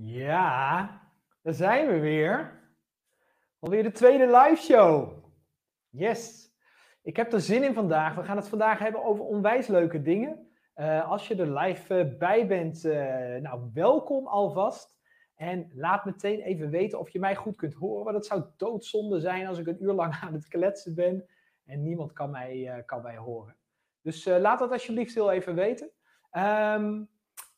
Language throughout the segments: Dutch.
Ja, daar zijn we weer. Alweer de tweede live show. Yes. Ik heb er zin in vandaag. We gaan het vandaag hebben over onwijs leuke dingen. Uh, als je er live uh, bij bent, uh, nou welkom alvast. En laat meteen even weten of je mij goed kunt horen. Want het zou doodzonde zijn als ik een uur lang aan het kletsen ben en niemand kan mij, kan mij horen. Dus laat dat alsjeblieft heel even weten. Um,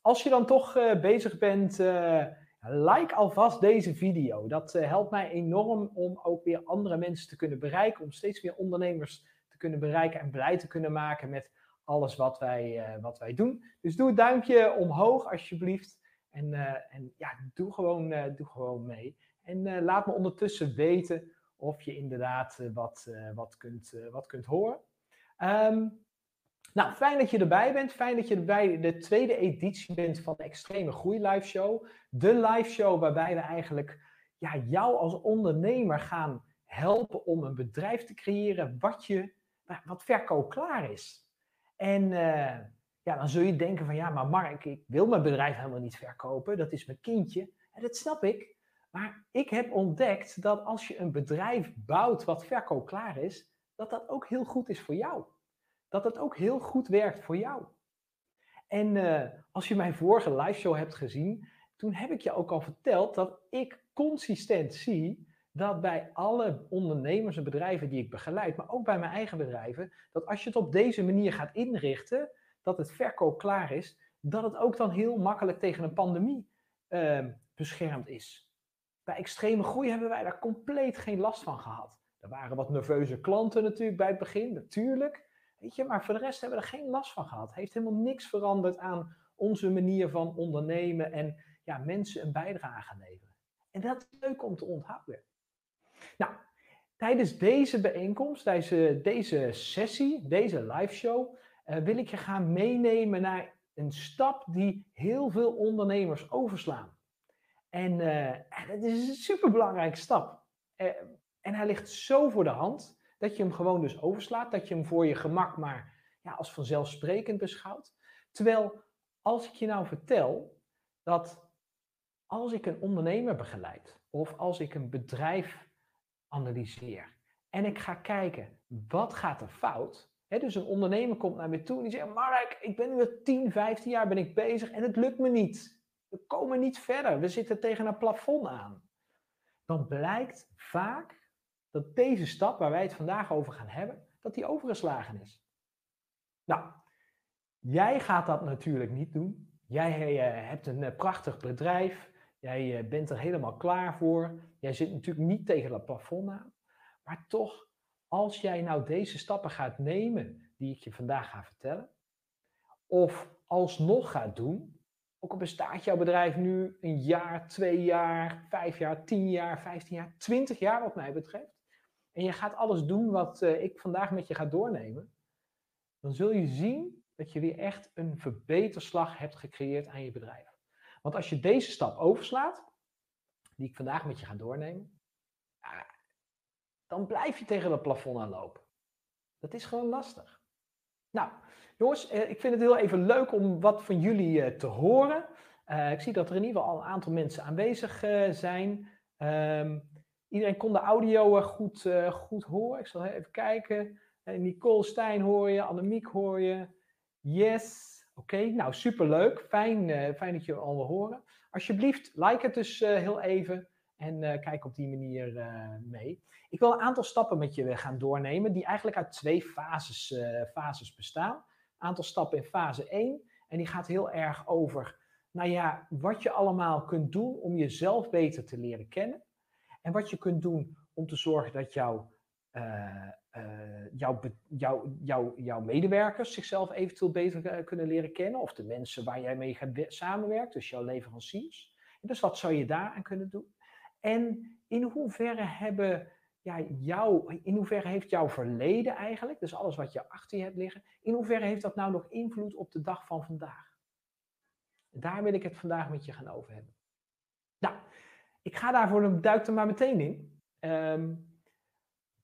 als je dan toch uh, bezig bent, uh, like alvast deze video. Dat uh, helpt mij enorm om ook weer andere mensen te kunnen bereiken, om steeds meer ondernemers te kunnen bereiken en blij te kunnen maken met alles wat wij, wat wij doen. Dus doe het duimpje omhoog alsjeblieft. En, en ja, doe gewoon, doe gewoon mee. En laat me ondertussen weten of je inderdaad wat, wat, kunt, wat kunt horen. Um, nou, fijn dat je erbij bent. Fijn dat je erbij de tweede editie bent van de Extreme Groei Live Show. De live show waarbij we eigenlijk ja, jou als ondernemer gaan helpen om een bedrijf te creëren wat, je, wat verkoopklaar is. En uh, ja, dan zul je denken van ja, maar Mark, ik wil mijn bedrijf helemaal niet verkopen. Dat is mijn kindje. En dat snap ik. Maar ik heb ontdekt dat als je een bedrijf bouwt wat verkoopklaar is, dat dat ook heel goed is voor jou dat het ook heel goed werkt voor jou. En uh, als je mijn vorige live show hebt gezien, toen heb ik je ook al verteld dat ik consistent zie dat bij alle ondernemers en bedrijven die ik begeleid, maar ook bij mijn eigen bedrijven, dat als je het op deze manier gaat inrichten, dat het verkoop klaar is, dat het ook dan heel makkelijk tegen een pandemie uh, beschermd is. Bij extreme groei hebben wij daar compleet geen last van gehad. Er waren wat nerveuze klanten natuurlijk bij het begin, natuurlijk. Weet je, maar voor de rest hebben we er geen last van gehad. Heeft helemaal niks veranderd aan onze manier van ondernemen en ja, mensen een bijdrage leveren. En dat is leuk om te onthouden. Nou, tijdens deze bijeenkomst, deze, deze sessie, deze live show, uh, wil ik je gaan meenemen naar een stap die heel veel ondernemers overslaan. En uh, dat is een superbelangrijke stap. Uh, en hij ligt zo voor de hand dat je hem gewoon dus overslaat, dat je hem voor je gemak maar ja, als vanzelfsprekend beschouwt. Terwijl als ik je nou vertel dat als ik een ondernemer begeleid of als ik een bedrijf analyseer en ik ga kijken wat gaat er fout. Hè, dus een ondernemer komt naar me toe en die zegt: Mark, ik ben nu al 10, 15 jaar ben ik bezig en het lukt me niet. We komen niet verder. We zitten tegen een plafond aan. Dan blijkt vaak dat deze stap waar wij het vandaag over gaan hebben, dat die overgeslagen is. Nou, jij gaat dat natuurlijk niet doen. Jij uh, hebt een uh, prachtig bedrijf. Jij uh, bent er helemaal klaar voor. Jij zit natuurlijk niet tegen dat plafond aan. Maar toch, als jij nou deze stappen gaat nemen die ik je vandaag ga vertellen, of alsnog gaat doen, ook al bestaat jouw bedrijf nu een jaar, twee jaar, vijf jaar, tien jaar, vijftien jaar, twintig jaar wat mij betreft, en je gaat alles doen wat uh, ik vandaag met je ga doornemen, dan zul je zien dat je weer echt een verbeterslag hebt gecreëerd aan je bedrijf. Want als je deze stap overslaat, die ik vandaag met je ga doornemen, dan blijf je tegen dat plafond aanlopen. Dat is gewoon lastig. Nou, jongens, eh, ik vind het heel even leuk om wat van jullie uh, te horen. Ik zie dat er in ieder geval al een aantal mensen aanwezig zijn. Um, Iedereen kon de audio eh, goed, uh, goed horen. Ik zal even kijken. Uh, Nicole Stijn hoor je, Annemiek hoor je. Yes. Oké, okay, nou superleuk. Fijn, fijn dat je allemaal horen. Alsjeblieft, like het dus heel even en kijk op die manier mee. Ik wil een aantal stappen met je gaan doornemen die eigenlijk uit twee fases, fases bestaan. Een aantal stappen in fase 1 en die gaat heel erg over, nou ja, wat je allemaal kunt doen om jezelf beter te leren kennen. En wat je kunt doen om te zorgen dat jouw, uh, jouw, jouw, jouw, medewerkers zichzelf eventueel beter uh, kunnen leren kennen. Of de mensen waar jij mee gaat samenwerken, dus jouw leveranciers. Dus wat zou je daaraan kunnen doen? En in hoeverre hebben ja, jou, in hoeverre heeft jouw verleden eigenlijk, dus alles wat je achter je hebt liggen, in hoeverre heeft dat nou nog invloed op de dag van vandaag? Daar wil ik het vandaag met je gaan over hebben. Nou, ik ga daarvoor, duik er maar meteen in. Um,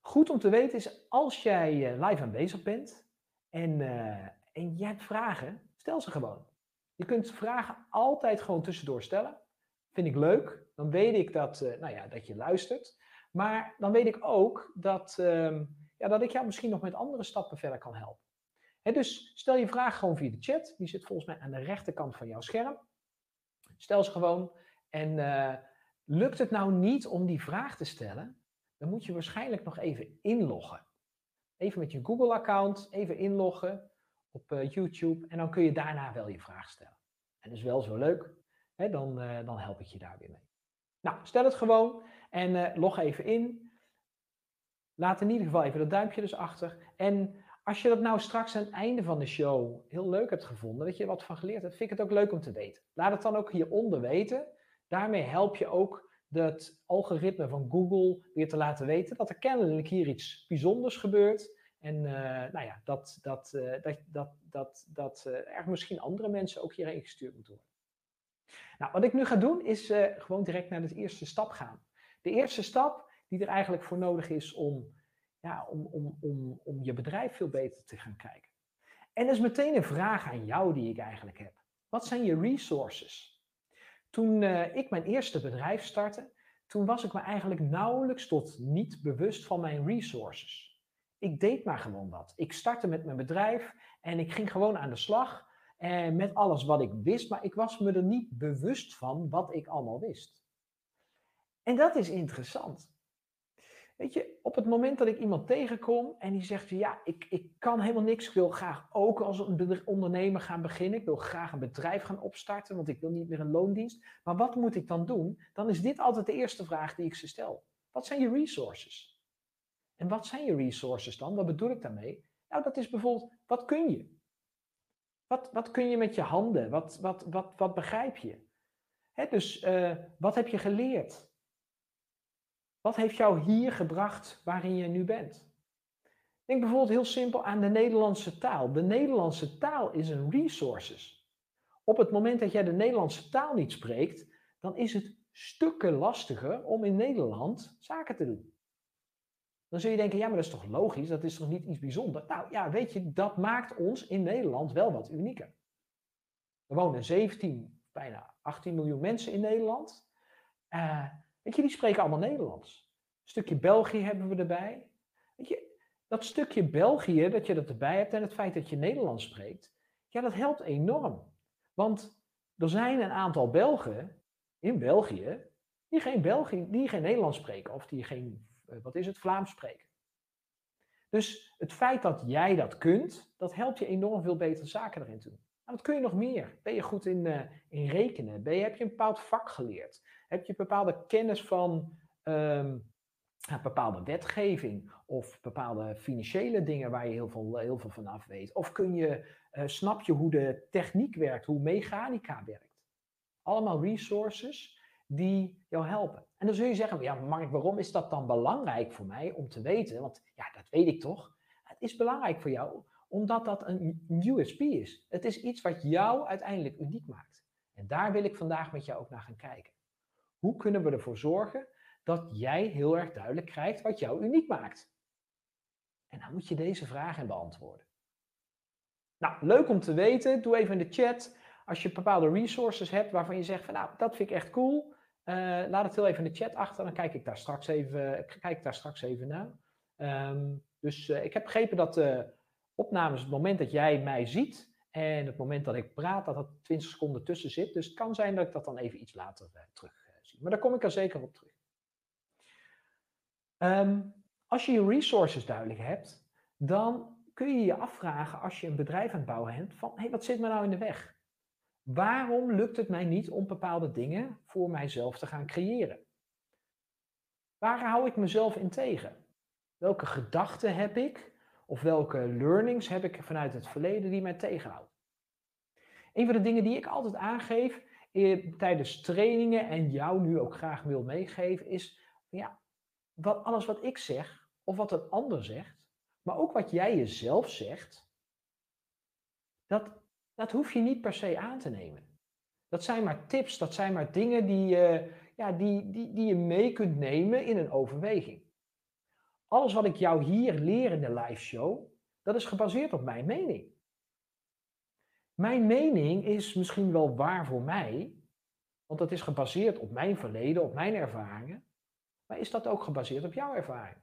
goed om te weten is, als jij uh, live aanwezig bent en, uh, en jij hebt vragen, stel ze gewoon. Je kunt vragen altijd gewoon tussendoor stellen. Vind ik leuk. Dan weet ik dat, uh, nou ja, dat je luistert. Maar dan weet ik ook dat, uh, ja, dat ik jou misschien nog met andere stappen verder kan helpen. He, dus stel je vraag gewoon via de chat. Die zit volgens mij aan de rechterkant van jouw scherm. Stel ze gewoon. En lukt het nou niet om die vraag te stellen, dan moet je waarschijnlijk nog even inloggen. Even met je Google-account, even inloggen op uh, YouTube. En dan kun je daarna wel je vraag stellen. En dat is wel zo leuk. Hè, dan, uh, dan help ik je daar weer mee. Nou, stel het gewoon en uh, log even in. Laat in ieder geval even dat duimpje dus achter. En als je dat nou straks aan het einde van de show heel leuk hebt gevonden, dat je er wat van geleerd hebt, vind ik het ook leuk om te weten. Laat het dan ook hieronder weten. Daarmee help je ook het algoritme van Google weer te laten weten dat er kennelijk hier iets bijzonders gebeurt. En uh, nou ja, dat, dat, uh, dat, dat, dat, dat uh, er misschien andere mensen ook hierheen gestuurd moeten worden. Nou, wat ik nu ga doen is gewoon direct naar de eerste stap gaan. De eerste stap die er eigenlijk voor nodig is om, ja, om, om, om, om je bedrijf veel beter te gaan kijken. En dat is meteen een vraag aan jou die ik eigenlijk heb. Wat zijn je resources? Toen ik mijn eerste bedrijf startte, toen was ik me eigenlijk nauwelijks tot niet bewust van mijn resources. Ik deed maar gewoon wat. Ik startte met mijn bedrijf en ik ging gewoon aan de slag eh, met alles wat ik wist, maar ik was me er niet bewust van wat ik allemaal wist. En dat is interessant. Weet je, op het moment dat ik iemand tegenkom en die zegt, ja, ik, ik kan helemaal niks, ik wil graag ook als een ondernemer gaan beginnen, ik wil graag een bedrijf gaan opstarten, want ik wil niet meer een loondienst, maar wat moet ik dan doen? Dan is dit altijd de eerste vraag die ik ze stel. Wat zijn je resources? En wat zijn je resources dan? Wat bedoel ik daarmee? Nou, dat is bijvoorbeeld, wat kun je? Wat, wat kun je met je handen? Wat, wat, wat, wat begrijp je? Dus uh, wat heb je geleerd? Wat heeft jou hier gebracht waarin je nu bent? Denk bijvoorbeeld heel simpel aan de Nederlandse taal. De Nederlandse taal is een resources. Op het moment dat jij de Nederlandse taal niet spreekt, dan is het stukken lastiger om in Nederland zaken te doen. Dan zul je denken, ja, maar dat is toch logisch, dat is toch niet iets bijzonders? Nou ja, weet je, dat maakt ons in Nederland wel wat unieker. Er wonen 17, bijna 18 miljoen mensen in Nederland. Uh, weet je, die spreken allemaal Nederlands. Een stukje België hebben we erbij. Weet je, dat stukje België, dat je dat erbij hebt en het feit dat je Nederlands spreekt, ja, dat helpt enorm. Want er zijn een aantal Belgen in België die geen, België, die geen Nederlands spreken of die geen eh, wat is het, Vlaams spreken. Dus het feit dat jij dat kunt, dat helpt je enorm veel betere zaken erin te doen. Nou, wat kun je nog meer? Ben je goed in, uh, in rekenen? Ben je, heb je een bepaald vak geleerd? Heb je bepaalde kennis van um, bepaalde wetgeving of bepaalde financiële dingen waar je heel veel, heel veel van af weet? Of kun je, uh, snap je hoe de techniek werkt, hoe mechanica werkt? Allemaal resources die jou helpen. En dan zul je zeggen, ja Mark, waarom is dat dan belangrijk voor mij om te weten? Want ja, dat weet ik toch. Het is belangrijk voor jou omdat dat een USP is. Het is iets wat jou uiteindelijk uniek maakt. En daar wil ik vandaag met jou ook naar gaan kijken. Hoe kunnen we ervoor zorgen dat jij heel erg duidelijk krijgt wat jou uniek maakt? En dan moet je deze vragen beantwoorden. Nou, leuk om te weten. Doe even in de chat als je bepaalde resources hebt waarvan je zegt van nou, dat vind ik echt cool. Uh, laat het heel even in de chat achter, dan kijk ik daar straks even, kijk ik daar straks even naar. Um, dus uh, ik heb begrepen dat de opnames, het moment dat jij mij ziet en het moment dat ik praat, dat er 20 seconden tussen zit. Dus het kan zijn dat ik dat dan even iets later uh, terug zie. Maar daar kom ik er zeker op terug. Um, als je je resources duidelijk hebt, dan kun je je afvragen als je een bedrijf aan het bouwen hebt, van hé, hey, wat zit me nou in de weg? Waarom lukt het mij niet om bepaalde dingen voor mijzelf te gaan creëren? Waar hou ik mezelf in tegen? Welke gedachten heb ik of welke learnings heb ik vanuit het verleden die mij tegenhouden? Een van de dingen die ik altijd aangeef eh, tijdens trainingen en jou nu ook graag wil meegeven is, ja, wat, alles wat ik zeg of wat een ander zegt, maar ook wat jij jezelf zegt, dat dat hoef je niet per se aan te nemen. Dat zijn maar tips, dat zijn maar dingen die, ja, die, die, die je mee kunt nemen in een overweging. Alles wat ik jou hier leer in de live show, dat is gebaseerd op mijn mening. Mijn mening is misschien wel waar voor mij, Want dat is gebaseerd op mijn verleden, op mijn ervaringen. Maar is dat ook gebaseerd op jouw ervaring?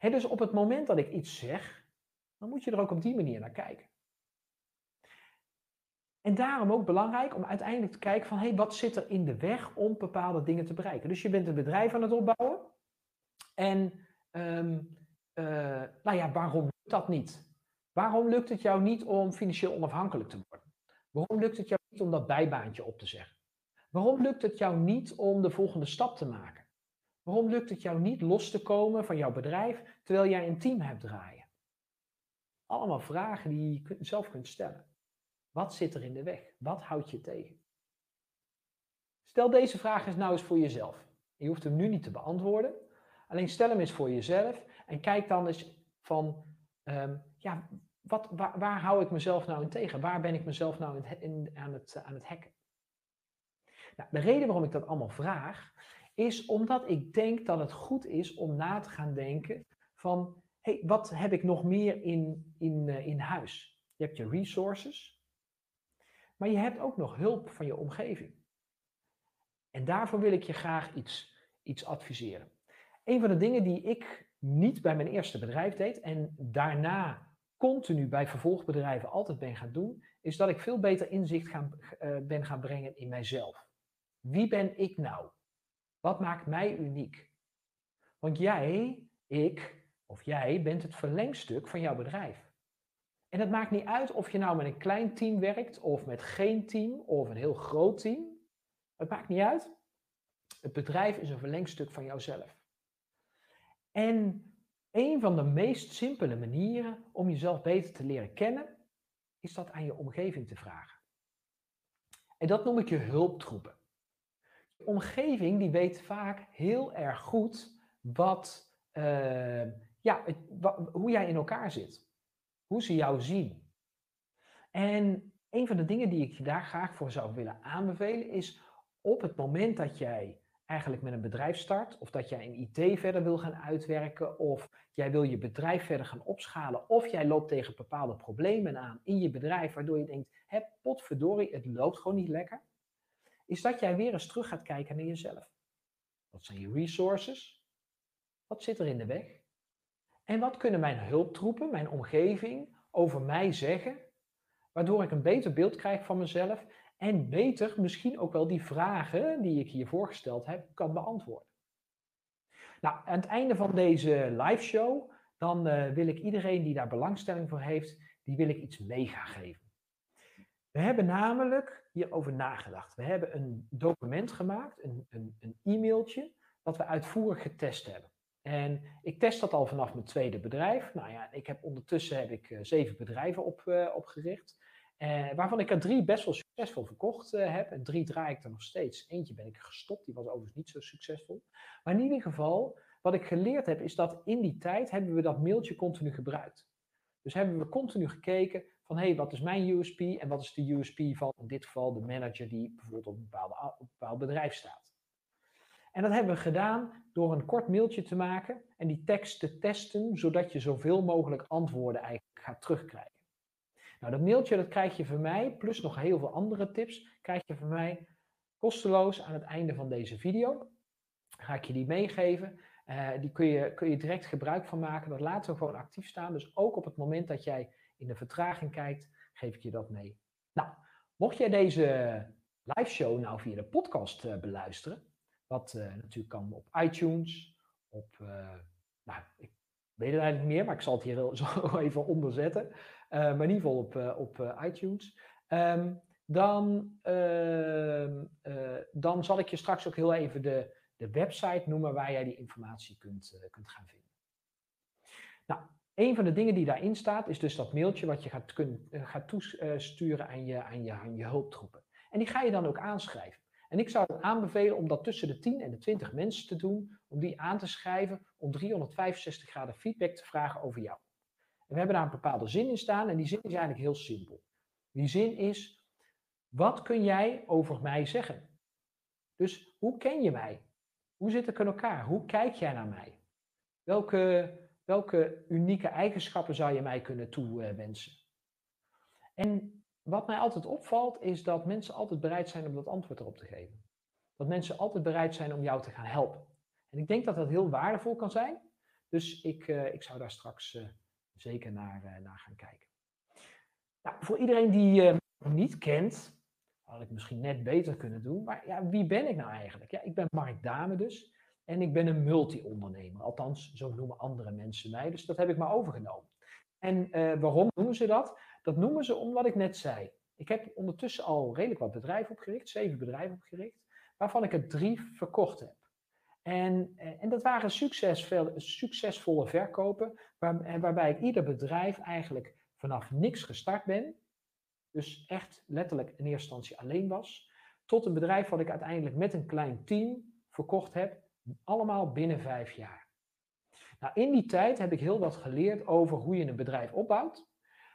dus op het moment dat ik iets zeg, dan moet je er ook op die manier naar kijken. En daarom ook belangrijk om uiteindelijk te kijken van, hey, wat zit er in de weg om bepaalde dingen te bereiken? Dus je bent een bedrijf aan het opbouwen en, um, uh, nou ja, waarom lukt dat niet? Waarom lukt het jou niet om financieel onafhankelijk te worden? Waarom lukt het jou niet om dat bijbaantje op te zeggen? Waarom lukt het jou niet om de volgende stap te maken? Waarom lukt het jou niet los te komen van jouw bedrijf terwijl jij een team hebt draaien? Allemaal vragen die je zelf kunt stellen. Wat zit er in de weg? Wat houdt je tegen? Stel deze vraag eens nou eens voor jezelf. Je hoeft hem nu niet te beantwoorden. Alleen stel hem eens voor jezelf en kijk dan eens van, ehm, ja, wat, waar, hou ik mezelf nou in tegen? Waar ben ik mezelf nou in, aan, het, aan het hacken? Nou, de reden waarom ik dat allemaal vraag, is omdat ik denk dat het goed is om na te gaan denken van, hey, wat heb ik nog meer in, in, uh, in huis? Je hebt je resources, maar je hebt ook nog hulp van je omgeving. En daarvoor wil ik je graag iets, iets adviseren. Een van de dingen die ik niet bij mijn eerste bedrijf deed en daarna continu bij vervolgbedrijven altijd ben gaan doen, is dat ik veel beter inzicht uh, ben gaan brengen in mijzelf. Wie ben ik nou? Wat maakt mij uniek? Want jij, ik of jij bent het verlengstuk van jouw bedrijf. En het maakt niet uit of je nou met een klein team werkt, of met geen team, of een heel groot team. Het maakt niet uit. Het bedrijf is een verlengstuk van jouzelf. En een van de meest simpele manieren om jezelf beter te leren kennen, is dat aan je omgeving te vragen. En dat noem ik je hulptroepen. Je omgeving die weet vaak heel erg goed wat, uh, ja, hoe jij in elkaar zit. Hoe ze jou zien. En een van de dingen die ik je daar graag voor zou willen aanbevelen is op het moment dat jij eigenlijk met een bedrijf start, of dat jij een IT verder wil gaan uitwerken, of jij wil je bedrijf verder gaan opschalen, of jij loopt tegen bepaalde problemen aan in je bedrijf, waardoor je denkt, hé, potverdorie, het loopt gewoon niet lekker, is dat jij weer eens terug gaat kijken naar jezelf. Wat zijn je resources? Wat zit er in de weg? En wat kunnen mijn hulptroepen, mijn omgeving, over mij zeggen, waardoor ik een beter beeld krijg van mezelf en beter misschien ook wel die vragen die ik hier voorgesteld heb, kan beantwoorden. Nou, aan het einde van deze live show, dan uh, wil ik iedereen die daar belangstelling voor heeft, die wil ik iets mee gaan geven. We hebben namelijk hierover nagedacht. We hebben een document gemaakt, een, een, een e-mailtje, dat we uitvoerig getest hebben. En ik test dat al vanaf mijn tweede bedrijf. Nou ja, ik heb ondertussen heb ik uh, zeven bedrijven op, uh, opgericht. Uh, waarvan ik er drie best wel succesvol verkocht heb. En drie draai ik er nog steeds. Eentje ben ik gestopt, die was overigens niet zo succesvol. Maar in ieder geval, wat ik geleerd heb, is dat in die tijd hebben we dat mailtje continu gebruikt. Dus hebben we continu gekeken van, hé, hey, wat is mijn USP en wat is de USP van, in dit geval, de manager die bijvoorbeeld op een, bepaalde, op een bepaald bedrijf staat. En dat hebben we gedaan door een kort mailtje te maken en die tekst te testen, zodat je zoveel mogelijk antwoorden eigenlijk gaat terugkrijgen. Nou, dat mailtje dat krijg je van mij, plus nog heel veel andere tips, krijg je van mij kosteloos aan het einde van deze video. Ga ik je die meegeven. Uh, die kun je, kun je direct gebruik van maken. Dat laten we gewoon actief staan. Dus ook op het moment dat jij in de vertraging kijkt, geef ik je dat mee. Nou, mocht jij deze live show nou via de podcast uh, beluisteren, wat uh, natuurlijk kan op iTunes, op, nou, ik weet het eigenlijk meer, maar ik zal het hier zo even onderzetten. Uh, maar in ieder geval op, op iTunes. Um, dan, ehm, dan zal ik je straks ook heel even de, de website noemen waar jij die informatie kunt, kunt gaan vinden. Nou, een van de dingen die daarin staat is dus dat mailtje wat je gaat, kun, gaat toesturen aan je, aan, je, aan je hulptroepen. En die ga je dan ook aanschrijven. En ik zou aanbevelen om dat tussen de 10 en de 20 mensen te doen, om die aan te schrijven, om 365 graden feedback te vragen over jou. En we hebben daar een bepaalde zin in staan en die zin is eigenlijk heel simpel. Die zin is, wat kun jij over mij zeggen? Dus hoe ken je mij? Hoe zit ik in elkaar? Hoe kijk jij naar mij? Welke, welke unieke eigenschappen zou je mij kunnen toewensen? En wat mij altijd opvalt, is dat mensen altijd bereid zijn om dat antwoord erop te geven. dat mensen altijd bereid zijn om jou te gaan helpen. En ik denk dat dat heel waardevol kan zijn. Dus ik, ik zou daar straks zeker naar, naar gaan kijken. Nou, voor iedereen die je nog niet kent, had ik misschien net beter kunnen doen. Maar ja, wie ben ik nou eigenlijk? Ja, ik ben Mark Dame dus. En ik ben een multi-ondernemer. Althans, zo noemen andere mensen mij. Dus dat heb ik maar overgenomen. En uh, waarom noemen ze dat? Dat noemen ze omdat ik net zei. Ik heb ondertussen al redelijk wat bedrijven opgericht, zeven bedrijven opgericht, waarvan ik er drie verkocht heb. En, eh, en dat waren succesvolle verkopen, waar, waarbij ik ieder bedrijf eigenlijk vanaf niks gestart ben. Dus echt letterlijk in eerste instantie alleen was. Tot een bedrijf wat ik uiteindelijk met een klein team verkocht heb. Allemaal binnen vijf jaar. Nou, in die tijd heb ik heel wat geleerd over hoe je een bedrijf opbouwt.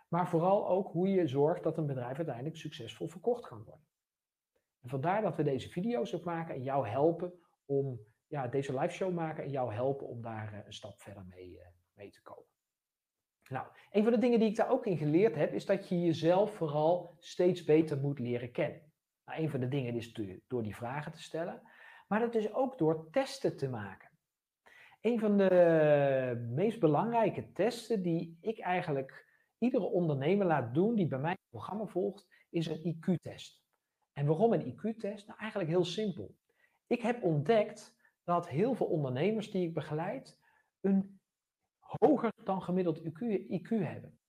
Maar vooral ook hoe je zorgt dat een bedrijf uiteindelijk succesvol verkocht kan worden. En vandaar dat we deze video's ook maken en jou helpen om ja, deze live show maken en jou helpen om daar eh, een stap verder mee, uh, mee te komen. Nou, een van de dingen die ik daar ook in geleerd heb, is dat je jezelf vooral steeds beter moet leren kennen. Nou, een van de dingen is door die vragen te stellen, maar dat is ook door testen te maken. Een van de meest belangrijke testen die ik eigenlijk iedere ondernemer laat doen die bij mij het programma volgt, is een IQ-test. En waarom een IQ-test? Nou, eigenlijk heel simpel. Ik heb ontdekt dat heel veel ondernemers die ik begeleid een hoger dan gemiddeld IQ, hebben.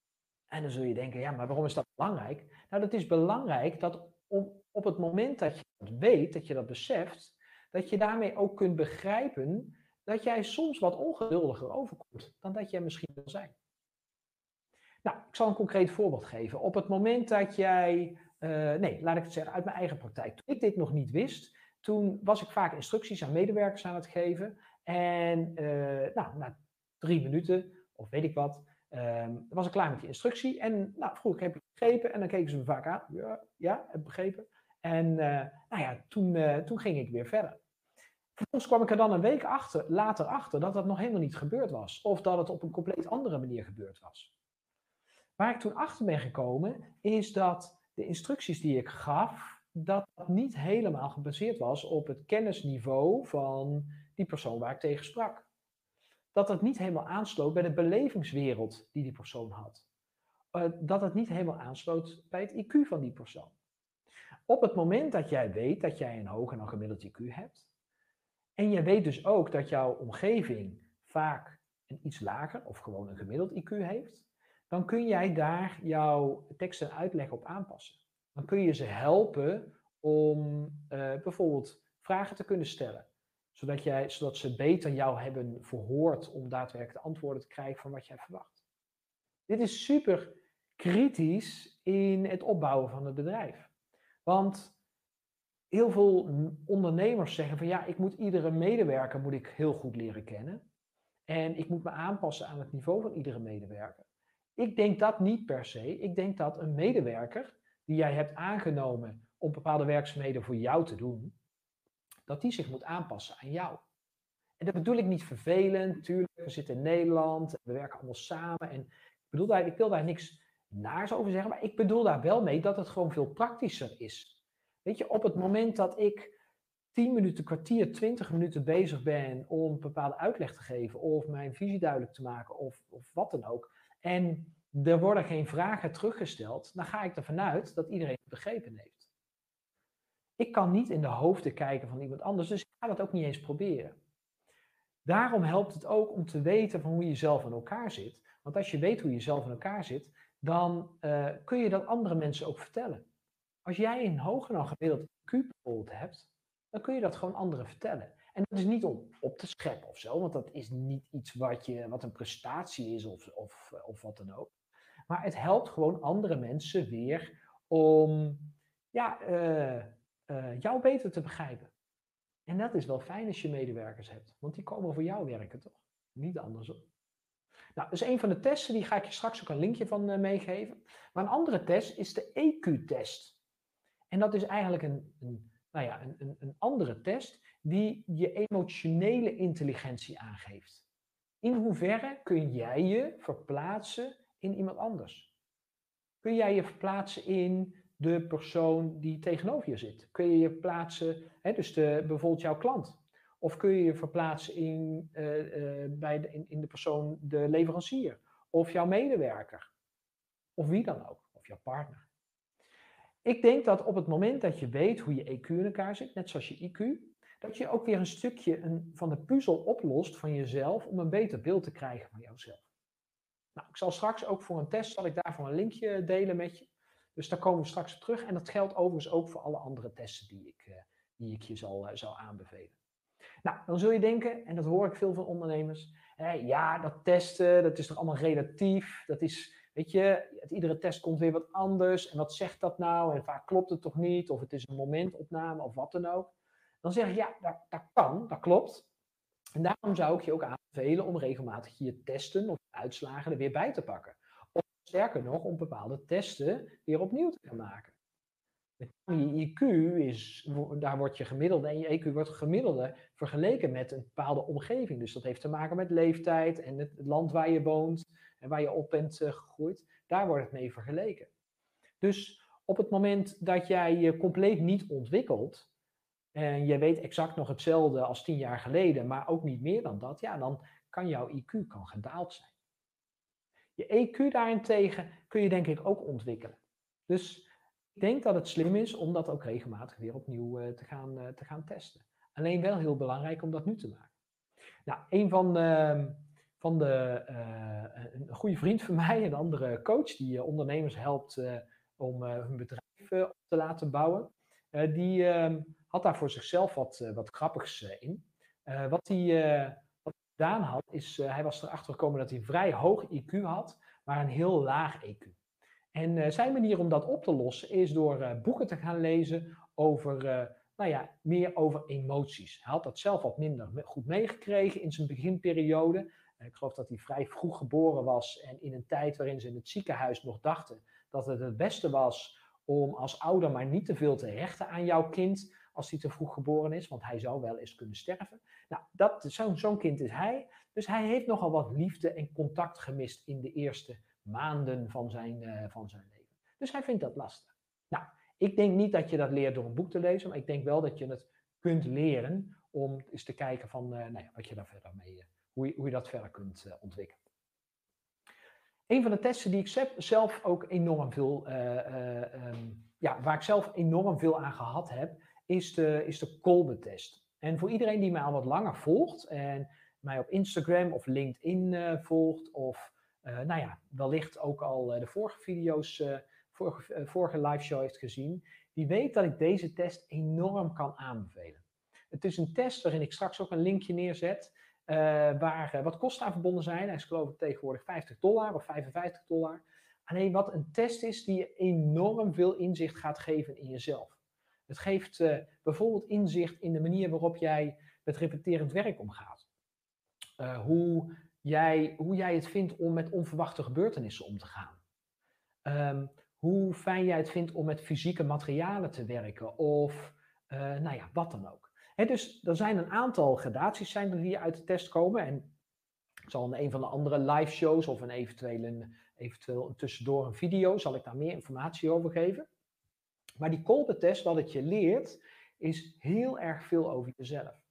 En dan zul je denken, ja, maar waarom is dat belangrijk? Nou, dat is belangrijk dat op, op het moment dat je dat weet, dat je dat beseft, dat je daarmee ook kunt begrijpen dat jij soms wat ongeduldiger overkomt dan dat jij misschien wil zijn. Nou, ik zal een concreet voorbeeld geven. Op het moment dat jij, uh, nee, laat ik het zeggen, uit mijn eigen praktijk. Toen ik dit nog niet wist, toen was ik vaak instructies aan medewerkers aan het geven. En uh, nou, na drie minuten of weet ik wat, um, was ik klaar met die instructie. En nou, vroeg ik, heb je begrepen? En dan keken ze me vaak aan. Ja, ja heb begrepen. En uh, nou ja, toen, uh, toen ging ik weer verder. Vervolgens kwam ik er dan een week achter, later achter dat dat nog helemaal niet gebeurd was. Of dat het op een compleet andere manier gebeurd was. Waar ik toen achter ben gekomen, is dat de instructies die ik gaf, dat dat niet helemaal gebaseerd was op het kennisniveau van die persoon waar ik tegen sprak dat het niet helemaal aansloot bij de belevingswereld die die persoon had. Uh, dat het niet helemaal aansloot bij het IQ van die persoon. Op het moment dat jij weet dat jij een hoger dan gemiddeld IQ hebt, en je weet dus ook dat jouw omgeving vaak een iets lager of gewoon een gemiddeld IQ heeft, dan kun jij daar jouw tekst en uitleg op aanpassen. Dan kun je ze helpen om uh, bijvoorbeeld vragen te kunnen stellen zodat, jij, zodat ze beter jou hebben verhoord om daadwerkelijk de antwoorden te krijgen van wat jij verwacht. Dit is super kritisch in het opbouwen van het bedrijf. Want heel veel ondernemers zeggen van ja, ik moet iedere medewerker moet ik heel goed leren kennen. En ik moet me aanpassen aan het niveau van iedere medewerker. Ik denk dat niet per se. Ik denk dat een medewerker die jij hebt aangenomen om bepaalde werkzaamheden voor jou te doen, dat die zich moet aanpassen aan jou. En dat bedoel ik niet vervelend, natuurlijk, we zitten in Nederland, we werken allemaal samen. En ik, bedoel daar, ik wil daar niks naars over zeggen, maar ik bedoel daar wel mee dat het gewoon veel praktischer is. Weet je, op het moment dat ik 10 minuten, kwartier, 20 minuten bezig ben om bepaalde uitleg te geven of mijn visie duidelijk te maken of, of wat dan ook. En er worden geen vragen teruggesteld, dan ga ik ervan uit dat iedereen het begrepen heeft. Ik kan niet in de hoofden kijken van iemand anders, dus ik ga dat ook niet eens proberen. Daarom helpt het ook om te weten van hoe je zelf in elkaar zit. Want als je weet hoe je zelf in elkaar zit, dan uh, kun je dat andere mensen ook vertellen. Als jij een hoger dan gemiddeld IQ bijvoorbeeld hebt, dan kun je dat gewoon anderen vertellen. En dat is niet om op te scheppen of zo, want dat is niet iets wat, je, wat een prestatie is of, of, of wat dan ook. Maar het helpt gewoon andere mensen weer om ja, uh, uh, jou beter te begrijpen. En dat is wel fijn als je medewerkers hebt, want die komen voor jou werken, toch? Niet andersom. Nou, dus een van de testen, die ga ik je straks ook een linkje van uh, meegeven. Maar een andere test is de EQ-test. En dat is eigenlijk een, een, nou ja, een, een andere test die je emotionele intelligentie aangeeft. In hoeverre kun jij je verplaatsen in iemand anders? Kun jij je verplaatsen in de persoon die tegenover je zit? Kun je je plaatsen, hè, dus de, bijvoorbeeld jouw klant? Of kun je je verplaatsen in, eh, eh, bij de, in, in de persoon, de leverancier? Of jouw medewerker? Of wie dan ook? Of jouw partner? Ik denk dat op het moment dat je weet hoe je EQ in elkaar zit, net zoals je IQ, dat je ook weer een stukje van de puzzel oplost van jezelf om een beter beeld te krijgen van jouzelf. Nou, ik zal straks ook voor een test, zal ik daarvoor een linkje delen met je. Dus daar komen we straks op terug. En dat geldt overigens ook voor alle andere testen die ik, uh, die ik je zal, uh, zal aanbevelen. Nou, dan zul je denken, en dat hoor ik veel van ondernemers, ja, dat testen, dat is toch allemaal relatief. Dat is, weet je, iedere test komt weer wat anders. En wat zegt dat nou? En vaak klopt het toch niet? Of het is een momentopname of wat dan ook. Dan zeg ik, ja, dat kan, dat klopt. En daarom zou ik je ook aanbevelen om regelmatig je testen of uitslagen er weer bij te pakken. Of sterker nog, om bepaalde testen weer opnieuw te gaan maken. Je IQ is, daar wordt je gemiddelde en je EQ wordt gemiddelde vergeleken met een bepaalde omgeving. Dus dat heeft te maken met leeftijd en het land waar je woont en waar je op bent uh, gegroeid. Daar wordt het mee vergeleken. Dus op het moment dat jij je compleet niet ontwikkelt en je weet exact nog hetzelfde als tien jaar geleden, maar ook niet meer dan dat, ja, dan kan jouw IQ kan gedaald zijn. Je EQ daarentegen kun je denk ik ook ontwikkelen. Dus ik denk dat het slim is om dat ook regelmatig weer opnieuw uh, te, gaan, uh, te gaan testen. Alleen wel heel belangrijk om dat nu te maken. Nou, een van, uh, van de, uh, een goede vriend van mij, een andere coach die ondernemers helpt om hun bedrijf op te laten bouwen, die ehm, had daar voor zichzelf wat, wat grappigs in. wat hij gedaan had, is hij was erachter gekomen dat hij vrij hoog IQ had, maar een heel laag EQ. En zijn manier om dat op te lossen is door boeken te gaan lezen over, nou ja, meer over emoties. Hij had dat zelf wat minder goed meegekregen in zijn beginperiode. ik geloof dat hij vrij vroeg geboren was en in een tijd waarin ze in het ziekenhuis nog dachten dat het het beste was om als ouder maar niet te veel te hechten aan jouw kind als hij te vroeg geboren is, want hij zou wel eens kunnen sterven. Nou, zo'n zo kind is hij. Dus hij heeft nogal wat liefde en contact gemist in de eerste maanden van zijn, uh, van zijn leven. Dus hij vindt dat lastig. Nou, ik denk niet dat je dat leert door een boek te lezen, maar ik denk wel dat je het kunt leren om eens te kijken van uh, nou ja, wat je daar verder mee, uh, hoe, je, hoe je dat verder kunt ontwikkelen. Een van de testen die ik zelf ook enorm veel, um, ja, waar ik zelf enorm veel aan gehad heb, is de, is de Kolbe-test. En voor iedereen die mij al wat langer volgt en mij op Instagram of LinkedIn volgt of uh, nou ja, wellicht ook al uh, de vorige video's, vorige, vorige live show heeft gezien, die weet dat ik deze test enorm kan aanbevelen. Het is een test waarin ik straks ook een linkje neerzet, waar wat kosten aan verbonden zijn. Hij is geloof ik tegenwoordig 50 dollar of 55 dollar. Alleen wat een test is die je enorm veel inzicht gaat geven in jezelf. Het geeft bijvoorbeeld inzicht in de manier waarop jij met repeterend werk omgaat. hoe jij, hoe jij het vindt om met onverwachte gebeurtenissen om te gaan. Um, hoe fijn jij het vindt om met fysieke materialen te werken of uh, nou ja, wat dan ook. Dus er zijn een aantal gradaties zijn er die uit de test komen. En ik zal in een van de andere live shows of een eventueel, een, eventueel tussendoor een video, zal ik daar meer informatie over geven. Maar die Kolbe-test, wat het je leert, is heel erg veel over jezelf.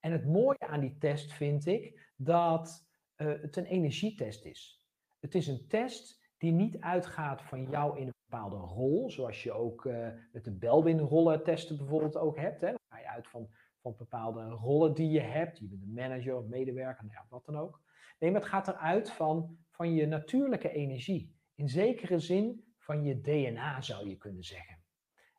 En het mooie aan die test vind ik dat uh, het een energietest is. Het is een test die niet uitgaat van jou in een bepaalde rol, zoals je ook uh, met de Belwin-rollen testen bijvoorbeeld ook hebt. Hè. Dan ga je uit van, van bepaalde rollen die je hebt. Je bent een manager of medewerker, nou ja, wat dan ook. Nee, maar het gaat eruit van, van je natuurlijke energie. In zekere zin van je DNA zou je kunnen zeggen.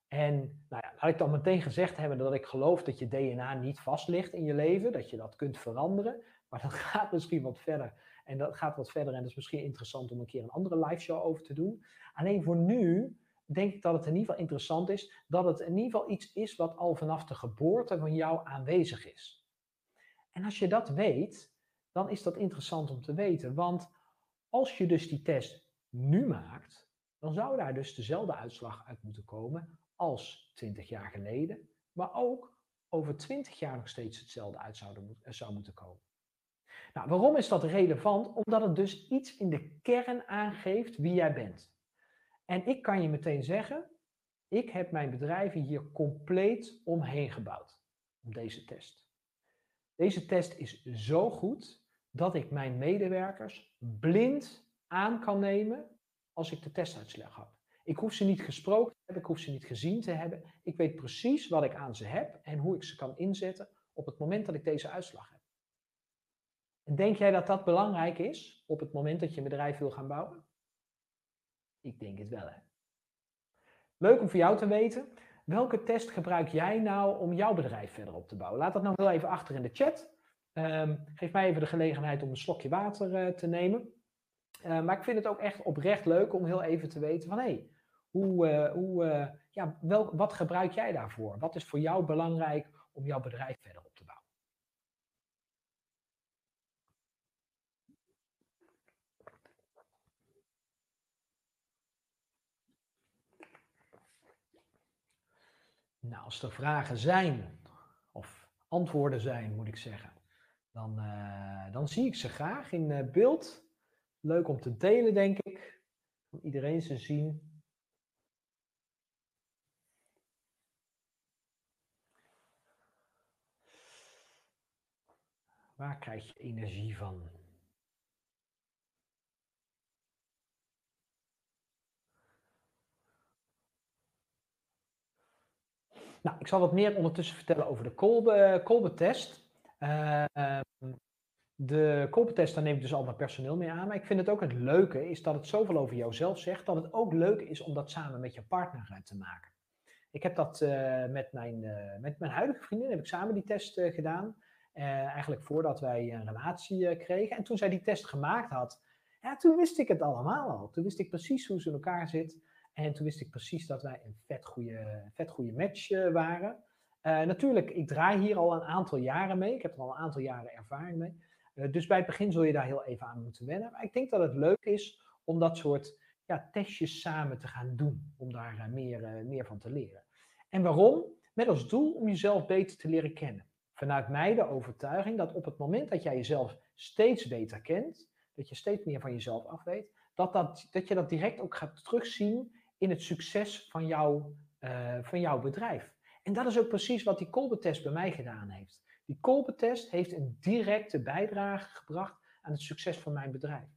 En nou ja, laat ik dan meteen gezegd hebben dat ik geloof dat je DNA niet vast ligt in je leven, dat je dat kunt veranderen. Maar dat gaat misschien wat verder. En dat gaat wat verder en dat is misschien interessant om een keer een andere live show over te doen. Alleen voor nu denk ik dat het in ieder geval interessant is dat het in ieder geval iets is wat al vanaf de geboorte van jou aanwezig is. En als je dat weet, dan is dat interessant om te weten. Want als je dus die test nu maakt, dan zou daar dus dezelfde uitslag uit moeten komen als 20 jaar geleden, maar ook over 20 jaar nog steeds hetzelfde uit zou, moeten komen. Nou, waarom is dat relevant? Omdat het dus iets in de kern aangeeft wie jij bent. En ik kan je meteen zeggen, Ik heb mijn bedrijven hier compleet omheen gebouwd. Om deze test. Deze test is zo goed dat ik mijn medewerkers blind aan kan nemen als ik de testuitslag heb. Ik hoef ze niet gesproken te hebben, ik hoef ze niet gezien te hebben. Ik weet precies wat ik aan ze heb en hoe ik ze kan inzetten op het moment dat ik deze uitslag heb. En denk jij dat dat belangrijk is op het moment dat je een bedrijf wil gaan bouwen? Ik denk het wel, hè. Leuk om voor jou te weten. Welke test gebruik jij nou om jouw bedrijf verder op te bouwen? Laat dat nou heel even achter in de chat. Um, geef mij even de gelegenheid om een slokje water uh, te nemen. Uh, maar ik vind het ook echt oprecht leuk om heel even te weten van hé, hey, hoe, uh, hoe, ja, welk, wat gebruik jij daarvoor? Wat is voor jou belangrijk om jouw bedrijf verder op te bouwen? Nou, als er vragen zijn, of antwoorden zijn, moet ik zeggen, dan, uh, dan zie ik ze graag in beeld. Leuk om te delen, denk ik. Om iedereen ze zien. Waar krijg je energie van? Nou, ik zal wat meer ondertussen vertellen over de Kolbe-test. Uh, de Kolbe-test, daar neem ik dus al mijn personeel mee aan. Maar ik vind het ook het leuke is dat het zoveel over jouzelf zegt, dat het ook leuk is om dat samen met je partner te maken. Ik heb dat uh, met, mijn, uh, met mijn huidige vriendin, heb ik samen die test gedaan. Eigenlijk voordat wij een relatie kregen. En toen zij die test gemaakt had, ja, toen wist ik het allemaal al. Toen wist ik precies hoe ze in elkaar zit. En toen wist ik precies dat wij een vet goede, vet goede match waren. Uh, natuurlijk, ik draai hier al een aantal jaren mee. Ik heb er al een aantal jaren ervaring mee. Dus bij het begin zul je daar heel even aan moeten wennen. Maar ik denk dat het leuk is om dat soort ja, testjes samen te gaan doen. Om daar meer, meer van te leren. En waarom? Met als doel om jezelf beter te leren kennen. Vanuit mij de overtuiging dat op het moment dat jij jezelf steeds beter kent, dat je steeds meer van jezelf af weet, dat, dat, dat je dat direct ook gaat terugzien in het succes van, jou, van jouw bedrijf. En dat is ook precies wat die Kolbe-test bij mij gedaan heeft. Die Kolbe-test heeft een directe bijdrage gebracht aan het succes van mijn bedrijf.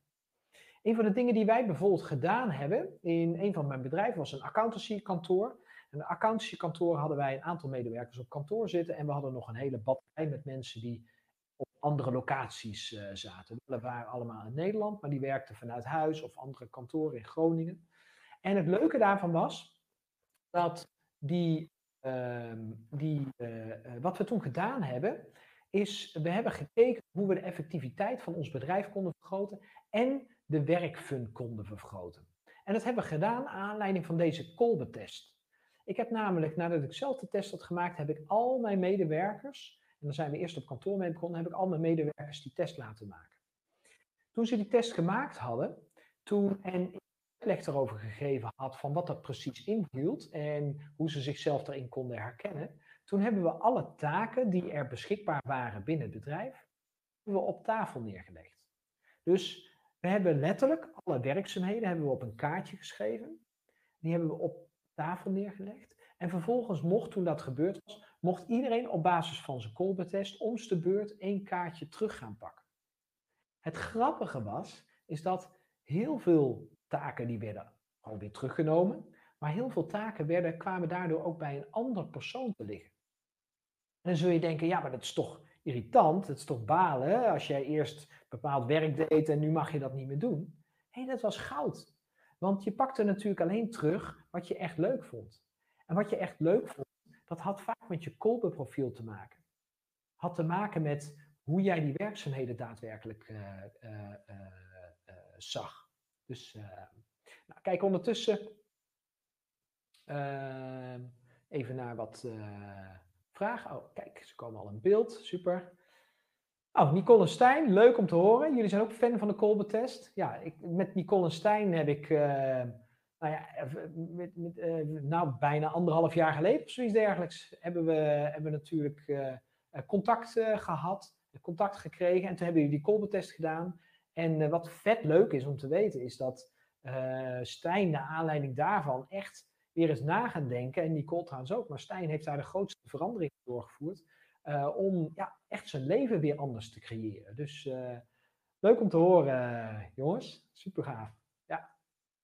Een van de dingen die wij bijvoorbeeld gedaan hebben in een van mijn bedrijven was een accountancykantoor. En een accountancykantoor hadden wij een aantal medewerkers op kantoor zitten en we hadden nog een hele batterij met mensen die op andere locaties uh, zaten. We waren allemaal in Nederland, maar die werkten vanuit huis of andere kantoren in Groningen. En het leuke daarvan was dat die Ehm, die, uh, wat we toen gedaan hebben, is we hebben gekeken hoe we de effectiviteit van ons bedrijf konden vergroten en de werkfun konden vergroten. En dat hebben we gedaan aan aanleiding van deze Kolbe-test. Ik heb namelijk, nadat ik zelf de test had gemaakt, heb ik al mijn medewerkers, en daar zijn we eerst op kantoor mee begonnen, heb ik al mijn medewerkers die test laten maken. Toen ze die test gemaakt hadden, toen, en uitleg erover gegeven had van wat dat precies inhield en hoe ze zichzelf daarin konden herkennen, toen hebben we alle taken die er beschikbaar waren binnen het bedrijf, we op tafel neergelegd. Dus we hebben letterlijk alle werkzaamheden hebben we op een kaartje geschreven. Die hebben we op tafel neergelegd. En vervolgens mocht, toen dat gebeurd was, mocht iedereen op basis van zijn Kolbe-test om de beurt één kaartje terug gaan pakken. Het grappige was, is dat heel veel taken die werden gewoon weer teruggenomen. Maar heel veel taken werden, kwamen daardoor ook bij een ander persoon te liggen. En dan zul je denken, ja, maar dat is toch irritant, het is toch balen als jij eerst bepaald werk deed en nu mag je dat niet meer doen. Hé, dat was goud. Want je pakte natuurlijk alleen terug wat je echt leuk vond. En wat je echt leuk vond, dat had vaak met je Kolbe-profiel te maken. Had te maken met hoe jij die werkzaamheden daadwerkelijk uh, uh, uh, zag. Dus nou, kijk ondertussen uh, even naar wat vragen. Oh, kijk, ze komen al in beeld. Super. Oh, Nicole en Stijn, leuk om te horen. Jullie zijn ook fan van de Kolbe-test. Ja, ik, met Nicole en Stijn heb ik, nou ja, met, met, nou, bijna anderhalf jaar geleden of zoiets dergelijks, hebben we, hebben natuurlijk contact gehad, contact gekregen. En toen hebben jullie die Kolbe-test gedaan. En wat vet leuk is om te weten, is dat Stijn, naar aanleiding daarvan, echt weer eens na gaan denken. En Nicole trouwens ook. Maar Stijn heeft daar de grootste verandering doorgevoerd. Uh, om ja, echt zijn leven weer anders te creëren. Dus uh, leuk om te horen, jongens. Super gaaf. Ja,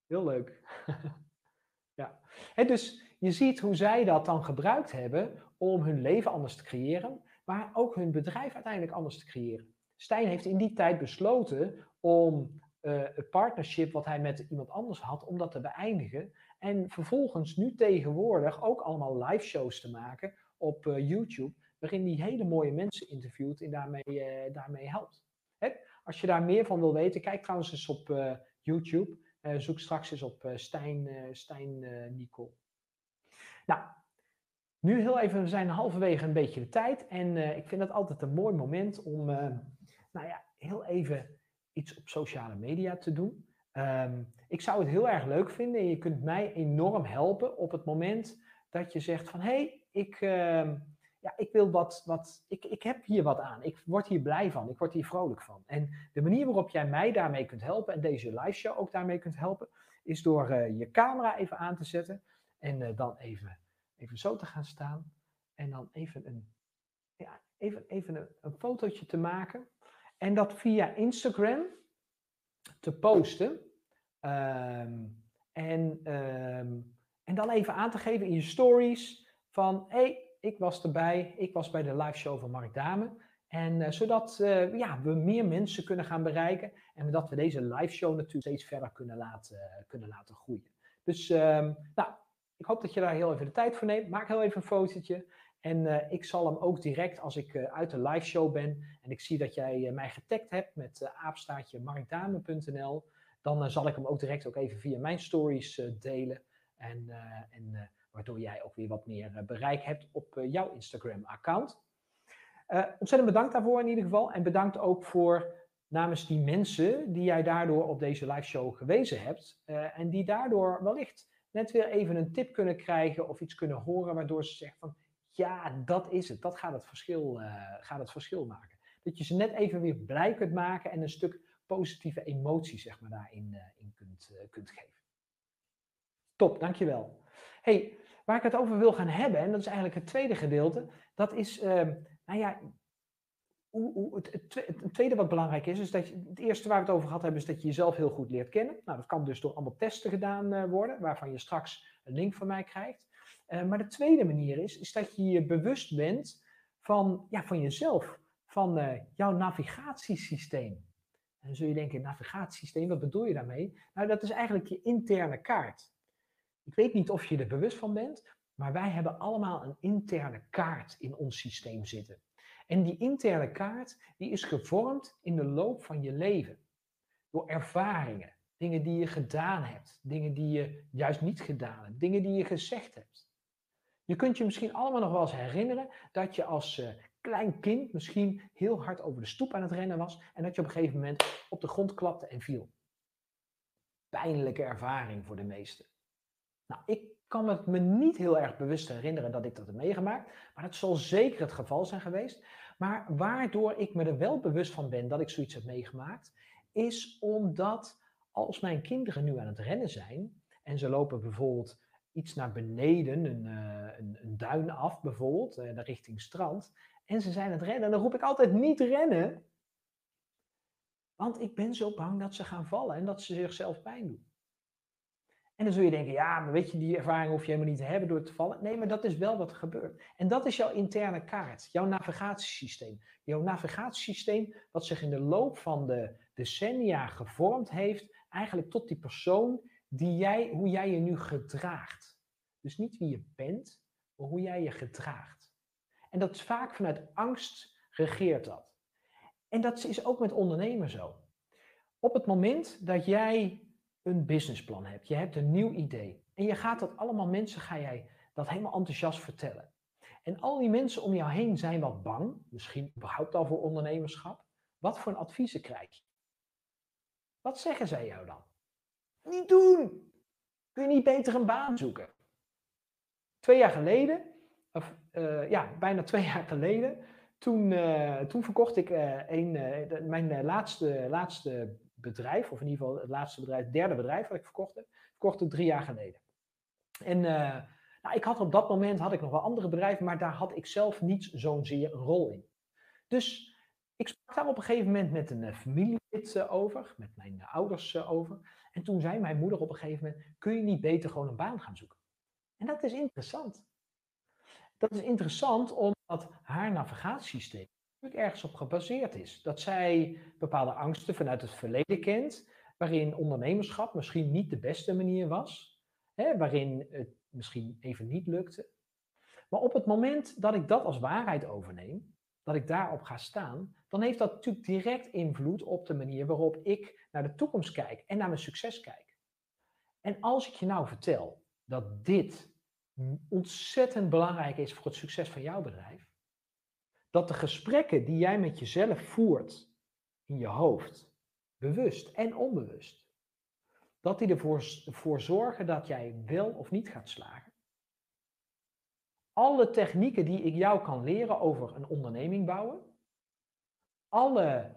heel leuk. ja. En dus je ziet hoe zij dat dan gebruikt hebben om hun leven anders te creëren. Maar ook hun bedrijf uiteindelijk anders te creëren. Stijn heeft in die tijd besloten om uh, het partnership wat hij met iemand anders had, om dat te beëindigen. En vervolgens nu tegenwoordig ook allemaal live shows te maken op YouTube, waarin hij hele mooie mensen interviewt en daarmee, uh, daarmee helpt. Hè? Als je daar meer van wil weten, kijk trouwens eens op YouTube. zoek straks eens op Stijn, Stijn Nicole. Nou, nu heel even, we zijn halverwege een beetje de tijd. En ik vind het altijd een mooi moment om, nou ja, heel even iets op sociale media te doen. Ehm, ik zou het heel erg leuk vinden en je kunt mij enorm helpen op het moment dat je zegt van hé, hey, ik, uh, ja, ik wil wat, wat ik, ik heb hier wat aan. Ik word hier blij van, ik word hier vrolijk van. En de manier waarop jij mij daarmee kunt helpen en deze live show ook daarmee kunt helpen, is door uh, je camera even aan te zetten en uh, dan even, even zo te gaan staan en dan even een, ja, even, even een, een fotootje te maken en dat via Instagram te posten. Um, en, um, en dan even aan te geven in je stories van hey, ik was erbij, ik was bij de live show van Mark Dame. En uh, zodat uh, ja, we meer mensen kunnen gaan bereiken en dat we deze live show natuurlijk steeds verder kunnen laten, kunnen laten groeien. Dus um, nou, ik hoop dat je daar heel even de tijd voor neemt. Maak heel even een fotootje. En uh, ik zal hem ook direct als ik uit de live show ben en ik zie dat jij mij getagd hebt met aapstaartje markdame.nl, dan zal ik hem ook direct ook even via mijn stories delen. En, en waardoor jij ook weer wat meer bereik hebt op jouw Instagram-account. ontzettend bedankt daarvoor in ieder geval. En bedankt ook voor namens die mensen die jij daardoor op deze live show gewezen hebt. en die daardoor wellicht net weer even een tip kunnen krijgen of iets kunnen horen waardoor ze zeggen van ja, dat is het. Dat gaat het verschil, gaat het verschil maken. Dat je ze net even weer blij kunt maken en een stuk positieve emotie zeg maar, daarin in kunt, kunt geven. Top, dankjewel. hey, waar ik het over wil gaan hebben, en dat is eigenlijk het tweede gedeelte, dat is, ehm, nou ja, hoe, het, het, tweede wat belangrijk is, is dat je, het eerste waar we het over gehad hebben, is dat je jezelf heel goed leert kennen. Nou, dat kan dus door allemaal testen gedaan worden, waarvan je straks een link van mij krijgt. Uh, maar de tweede manier is, is dat je je bewust bent van, ja, van jezelf, van uh, jouw navigatiesysteem. En zul je denken, navigatiesysteem, wat bedoel je daarmee? Nou, dat is eigenlijk je interne kaart. Ik weet niet of je er bewust van bent, maar wij hebben allemaal een interne kaart in ons systeem zitten. En die interne kaart, die is gevormd in de loop van je leven. Door ervaringen, dingen die je gedaan hebt, dingen die je juist niet gedaan hebt, dingen die je gezegd hebt. Je kunt je misschien allemaal nog wel eens herinneren dat je als uh, klein kind misschien heel hard over de stoep aan het rennen was en dat je op een gegeven moment op de grond klapte en viel. Pijnlijke ervaring voor de meesten. Nou, ik kan het me niet heel erg bewust herinneren dat ik dat heb meegemaakt, maar dat zal zeker het geval zijn geweest. Maar waardoor ik me er wel bewust van ben dat ik zoiets heb meegemaakt, is omdat als mijn kinderen nu aan het rennen zijn en ze lopen bijvoorbeeld iets naar beneden, een, uh, een, duin af bijvoorbeeld, uh, richting strand. En ze zijn aan het rennen. Dan roep ik altijd niet rennen. Want ik ben zo bang dat ze gaan vallen en dat ze zichzelf pijn doen. En dan zul je denken, ja, maar weet je, die ervaring hoef je helemaal niet te hebben door te vallen. Nee, maar dat is wel wat er gebeurt. En dat is jouw interne kaart, jouw navigatiesysteem. Jouw navigatiesysteem wat zich in de loop van de decennia gevormd heeft, eigenlijk tot die persoon die jij, hoe jij je nu gedraagt. Dus niet wie je bent, maar hoe jij je gedraagt. En dat is vaak vanuit angst regeert dat. En dat is ook met ondernemen zo. Op het moment dat jij een businessplan hebt, je hebt een nieuw idee en je gaat dat allemaal mensen, ga jij dat helemaal enthousiast vertellen. En al die mensen om jou heen zijn wat bang, misschien überhaupt al voor ondernemerschap. Wat voor adviezen krijg je? Wat zeggen zij jou dan? Niet doen. Kun je niet beter een baan zoeken? Twee jaar geleden, of uh, ja, bijna twee jaar geleden, toen, uh, toen verkocht ik uh, een, mijn laatste, laatste bedrijf, of in ieder geval het laatste bedrijf, het derde bedrijf wat ik verkocht heb, verkocht drie jaar geleden. En eh, nou, ik had op dat moment had ik nog wel andere bedrijven, maar daar had ik zelf niet zo'n zeer een rol in. Dus ik sprak daar op een gegeven moment met een uh, familielid uh, over, met mijn ouders over. En toen zei mijn moeder op een gegeven moment: Kun je niet beter gewoon een baan gaan zoeken? En dat is interessant. Dat is interessant omdat haar navigatiesysteem ergens op gebaseerd is. Dat zij bepaalde angsten vanuit het verleden kent, waarin ondernemerschap misschien niet de beste manier was, hè, waarin het misschien even niet lukte. Maar op het moment dat ik dat als waarheid overneem, dat ik daarop ga staan, dan heeft dat natuurlijk direct invloed op de manier waarop ik naar de toekomst kijk en naar mijn succes kijk. En als ik je nou vertel dat dit ontzettend belangrijk is voor het succes van jouw bedrijf, dat de gesprekken die jij met jezelf voert in je hoofd, bewust en onbewust, dat die ervoor voor zorgen dat jij wel of niet gaat slagen. Alle technieken die ik jou kan leren over een onderneming bouwen, alle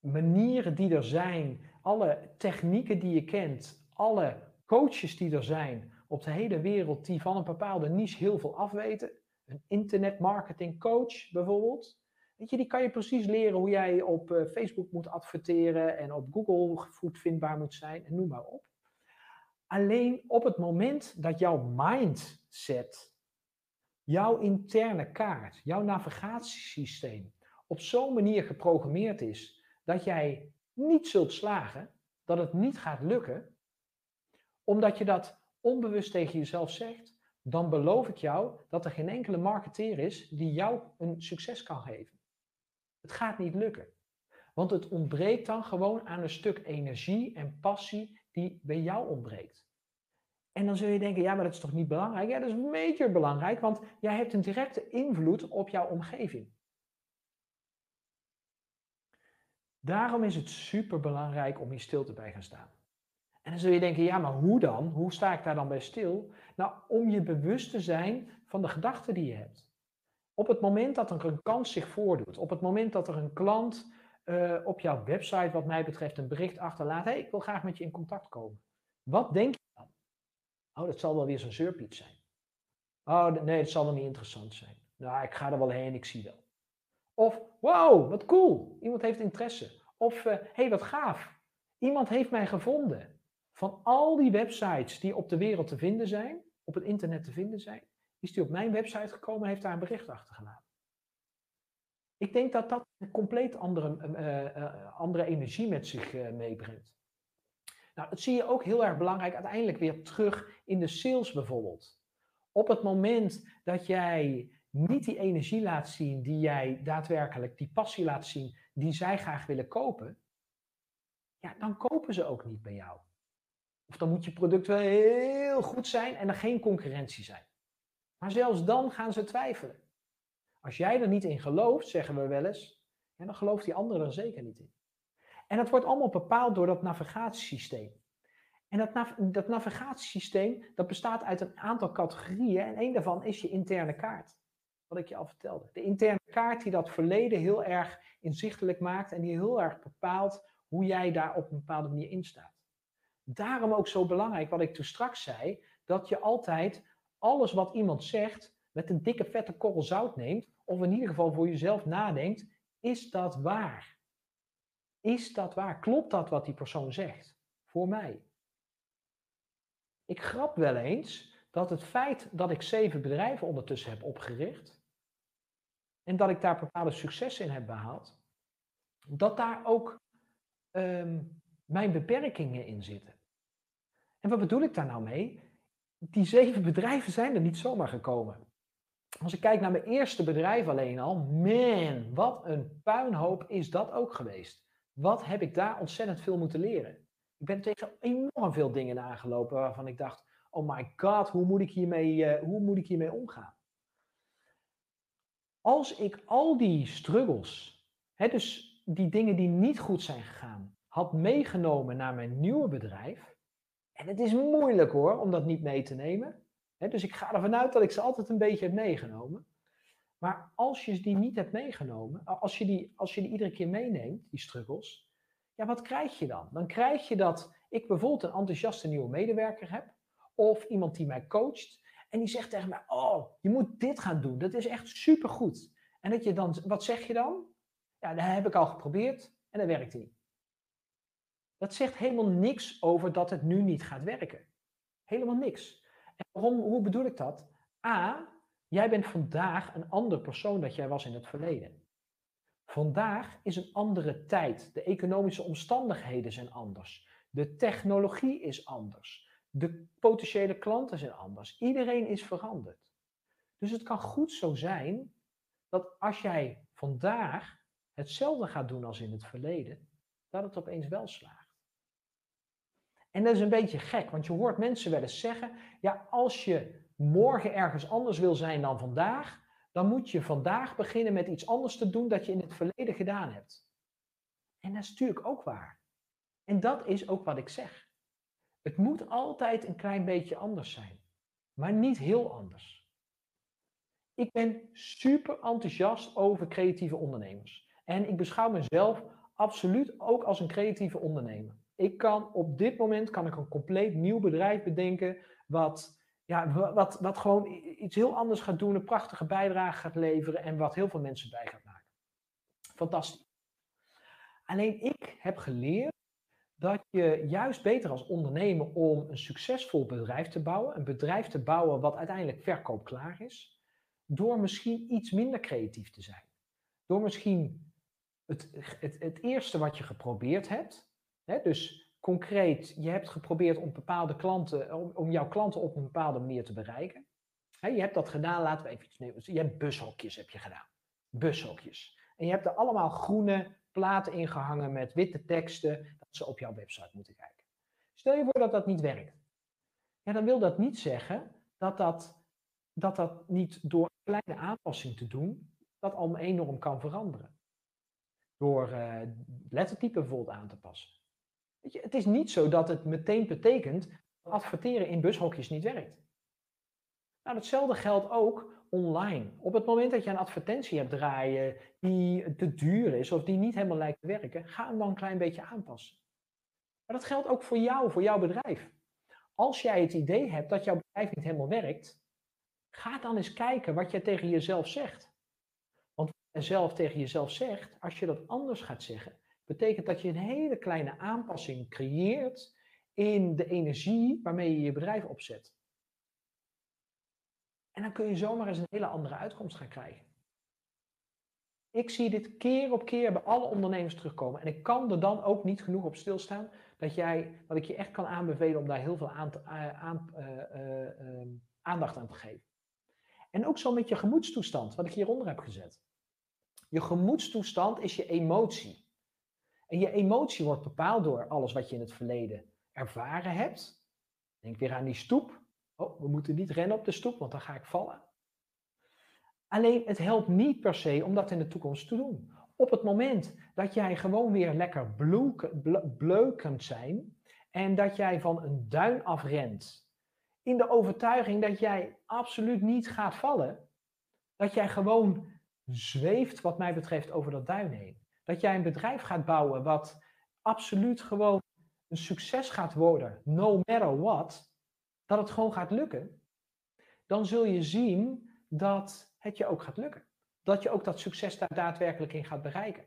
manieren die er zijn, alle technieken die je kent, alle coaches die er zijn op de hele wereld die van een bepaalde niche heel veel afweten, een internetmarketing coach bijvoorbeeld. Weet je, die kan je precies leren hoe jij op uh, Facebook moet adverteren en op Google goed vindbaar moet zijn en noem maar op. Alleen op het moment dat jouw mindset, jouw interne kaart, jouw navigatiesysteem op zo'n manier geprogrammeerd is dat jij niet zult slagen, dat het niet gaat lukken, omdat je dat onbewust tegen jezelf zegt, dan beloof ik jou dat er geen enkele marketeer is die jou een succes kan geven. Het gaat niet lukken. Want het ontbreekt dan gewoon aan een stuk energie en passie die bij jou ontbreekt. En dan zul je denken, ja, maar dat is toch niet belangrijk? Ja, dat is major belangrijk, want jij hebt een directe invloed op jouw omgeving. Daarom is het super belangrijk om hier stil te bij gaan staan. En dan zul je denken, ja, maar hoe dan? Hoe sta ik daar dan bij stil? Nou, om je bewust te zijn van de gedachten die je hebt. Op het moment dat er een kans zich voordoet, op het moment dat er een klant uh, op jouw website, wat mij betreft, een bericht achterlaat, hé, hey, ik wil graag met je in contact komen. Wat denk je dan? Oh, dat zal wel weer zo'n zeurpiet zijn. Oh, nee, dat zal wel niet interessant zijn. Nou, ik ga er wel heen, ik zie wel. Of, wow, wat cool, iemand heeft interesse. Of, hé, uh, hey, wat gaaf, iemand heeft mij gevonden. Van al die websites die op de wereld te vinden zijn, op het internet te vinden zijn, is die op mijn website gekomen en heeft daar een bericht achtergelaten. Ik denk dat dat een compleet andere, uh, uh, andere energie met zich uh, meebrengt. Nou, dat zie je ook heel erg belangrijk uiteindelijk weer terug in de sales bijvoorbeeld. Op het moment dat jij niet die energie laat zien die jij daadwerkelijk, die passie laat zien die zij graag willen kopen, ja, dan kopen ze ook niet bij jou. Of dan moet je product wel heel goed zijn en er geen concurrentie zijn. Maar zelfs dan gaan ze twijfelen. Als jij er niet in gelooft, zeggen we wel eens, dan gelooft die andere er zeker niet in. En dat wordt allemaal bepaald door dat navigatiesysteem. En dat, dat navigatiesysteem dat bestaat uit een aantal categorieën en één daarvan is je interne kaart. Wat ik je al vertelde. De interne kaart die dat verleden heel erg inzichtelijk maakt en die heel erg bepaalt hoe jij daar op een bepaalde manier in staat. Daarom ook zo belangrijk wat ik toen straks zei, dat je altijd alles wat iemand zegt met een dikke vette korrel zout neemt, of in ieder geval voor jezelf nadenkt, is dat waar? Is dat waar? Klopt dat wat die persoon zegt? Voor mij. Ik grap wel eens dat het feit dat ik zeven bedrijven ondertussen heb opgericht en dat ik daar bepaalde successen in heb behaald, dat daar ook um, mijn beperkingen in zitten. En wat bedoel ik daar nou mee? Die zeven bedrijven zijn er niet zomaar gekomen. Als ik kijk naar mijn eerste bedrijf alleen al, man, wat een puinhoop is dat ook geweest. Wat heb ik daar ontzettend veel moeten leren. Ik ben tegen enorm veel dingen aangelopen waarvan ik dacht, oh my god, hoe moet ik hiermee, uh, hoe moet ik hiermee omgaan? Als ik al die struggles, hè, dus die dingen die niet goed zijn gegaan, had meegenomen naar mijn nieuwe bedrijf, en het is moeilijk hoor, om dat niet mee te nemen. dus ik ga ervan uit dat ik ze altijd een beetje heb meegenomen. Maar als je die niet hebt meegenomen, als je die, als je die iedere keer meeneemt, die struggles, ja, wat krijg je dan? Dan krijg je dat ik bijvoorbeeld een enthousiaste nieuwe medewerker heb, of iemand die mij coacht. En die zegt tegen mij, oh, je moet dit gaan doen. Dat is echt supergoed. En dat je dan, wat zeg je dan? Ja, dat heb ik al geprobeerd en dat werkt niet. Dat zegt helemaal niks over dat het nu niet gaat werken. Helemaal niks. En waarom, hoe bedoel ik dat? A, jij bent vandaag een ander persoon dat jij was in het verleden. Vandaag is een andere tijd. De economische omstandigheden zijn anders. De technologie is anders. De potentiële klanten zijn anders. Iedereen is veranderd. Dus het kan goed zo zijn dat als jij vandaag hetzelfde gaat doen als in het verleden, dat het opeens wel slaagt. En dat is een beetje gek, want je hoort mensen wel eens zeggen: ja, als je morgen ergens anders wil zijn dan vandaag, dan moet je vandaag beginnen met iets anders te doen dat je in het verleden gedaan hebt. En dat is natuurlijk ook waar. En dat is ook wat ik zeg. Het moet altijd een klein beetje anders zijn, maar niet heel anders. Ik ben super enthousiast over creatieve ondernemers. En ik beschouw mezelf absoluut ook als een creatieve ondernemer. Ik kan op dit moment kan ik een compleet nieuw bedrijf bedenken wat ja, wat, wat gewoon iets heel anders gaat doen, een prachtige bijdrage gaat leveren en wat heel veel mensen bij gaat maken. Fantastisch. Alleen ik heb geleerd dat je juist beter als ondernemer om een succesvol bedrijf te bouwen, een bedrijf te bouwen wat uiteindelijk verkoopklaar is, door misschien iets minder creatief te zijn. Door misschien het, het, het eerste wat je geprobeerd hebt, hè, dus concreet, je hebt geprobeerd om bepaalde klanten, om, om jouw klanten op een bepaalde manier te bereiken. je hebt dat gedaan, laten we even iets nemen. Je hebt bushokjes heb je gedaan. Bushokjes. En je hebt er allemaal groene platen ingehangen met witte teksten, dat ze op jouw website moeten kijken. Stel je voor dat dat niet werkt. Ja, dan wil dat niet zeggen dat dat, dat, dat niet door een kleine aanpassing te doen, dat al enorm kan veranderen. Door uh, lettertype bijvoorbeeld aan te passen het is niet zo dat het meteen betekent dat adverteren in bushokjes niet werkt. Nou, hetzelfde geldt ook online. Op het moment dat je een advertentie hebt draaien die te duur is of die niet helemaal lijkt te werken, ga hem dan een klein beetje aanpassen. Maar dat geldt ook voor jou, voor jouw bedrijf. Als jij het idee hebt dat jouw bedrijf niet helemaal werkt, ga dan eens kijken wat je tegen jezelf zegt. Want wat je zelf tegen jezelf zegt, als je dat anders gaat zeggen, betekent dat je een hele kleine aanpassing creëert in de energie waarmee je je bedrijf opzet. En dan kun je zomaar eens een hele andere uitkomst gaan krijgen. Ik zie dit keer op keer bij alle ondernemers terugkomen. En ik kan er dan ook niet genoeg op stilstaan dat jij, wat ik je echt kan aanbevelen om daar heel veel aan aan, uh, uh, aandacht aan te geven. En ook zo met je gemoedstoestand, wat ik hieronder heb gezet. Je gemoedstoestand is je emotie. En je emotie wordt bepaald door alles wat je in het verleden ervaren hebt. Denk weer aan die stoep. Oh, we moeten niet rennen op de stoep, want dan ga ik vallen. Alleen het helpt niet per se om dat in de toekomst te doen. Op het moment dat jij gewoon weer lekker bleuk kunt zijn en dat jij van een duin afrent, in de overtuiging dat jij absoluut niet gaat vallen, dat jij gewoon zweeft, wat mij betreft, over dat duin heen dat jij een bedrijf gaat bouwen wat absoluut gewoon een succes gaat worden, no matter what, dat het gewoon gaat lukken, dan zul je zien dat het je ook gaat lukken. Dat je ook dat succes daar daadwerkelijk in gaat bereiken.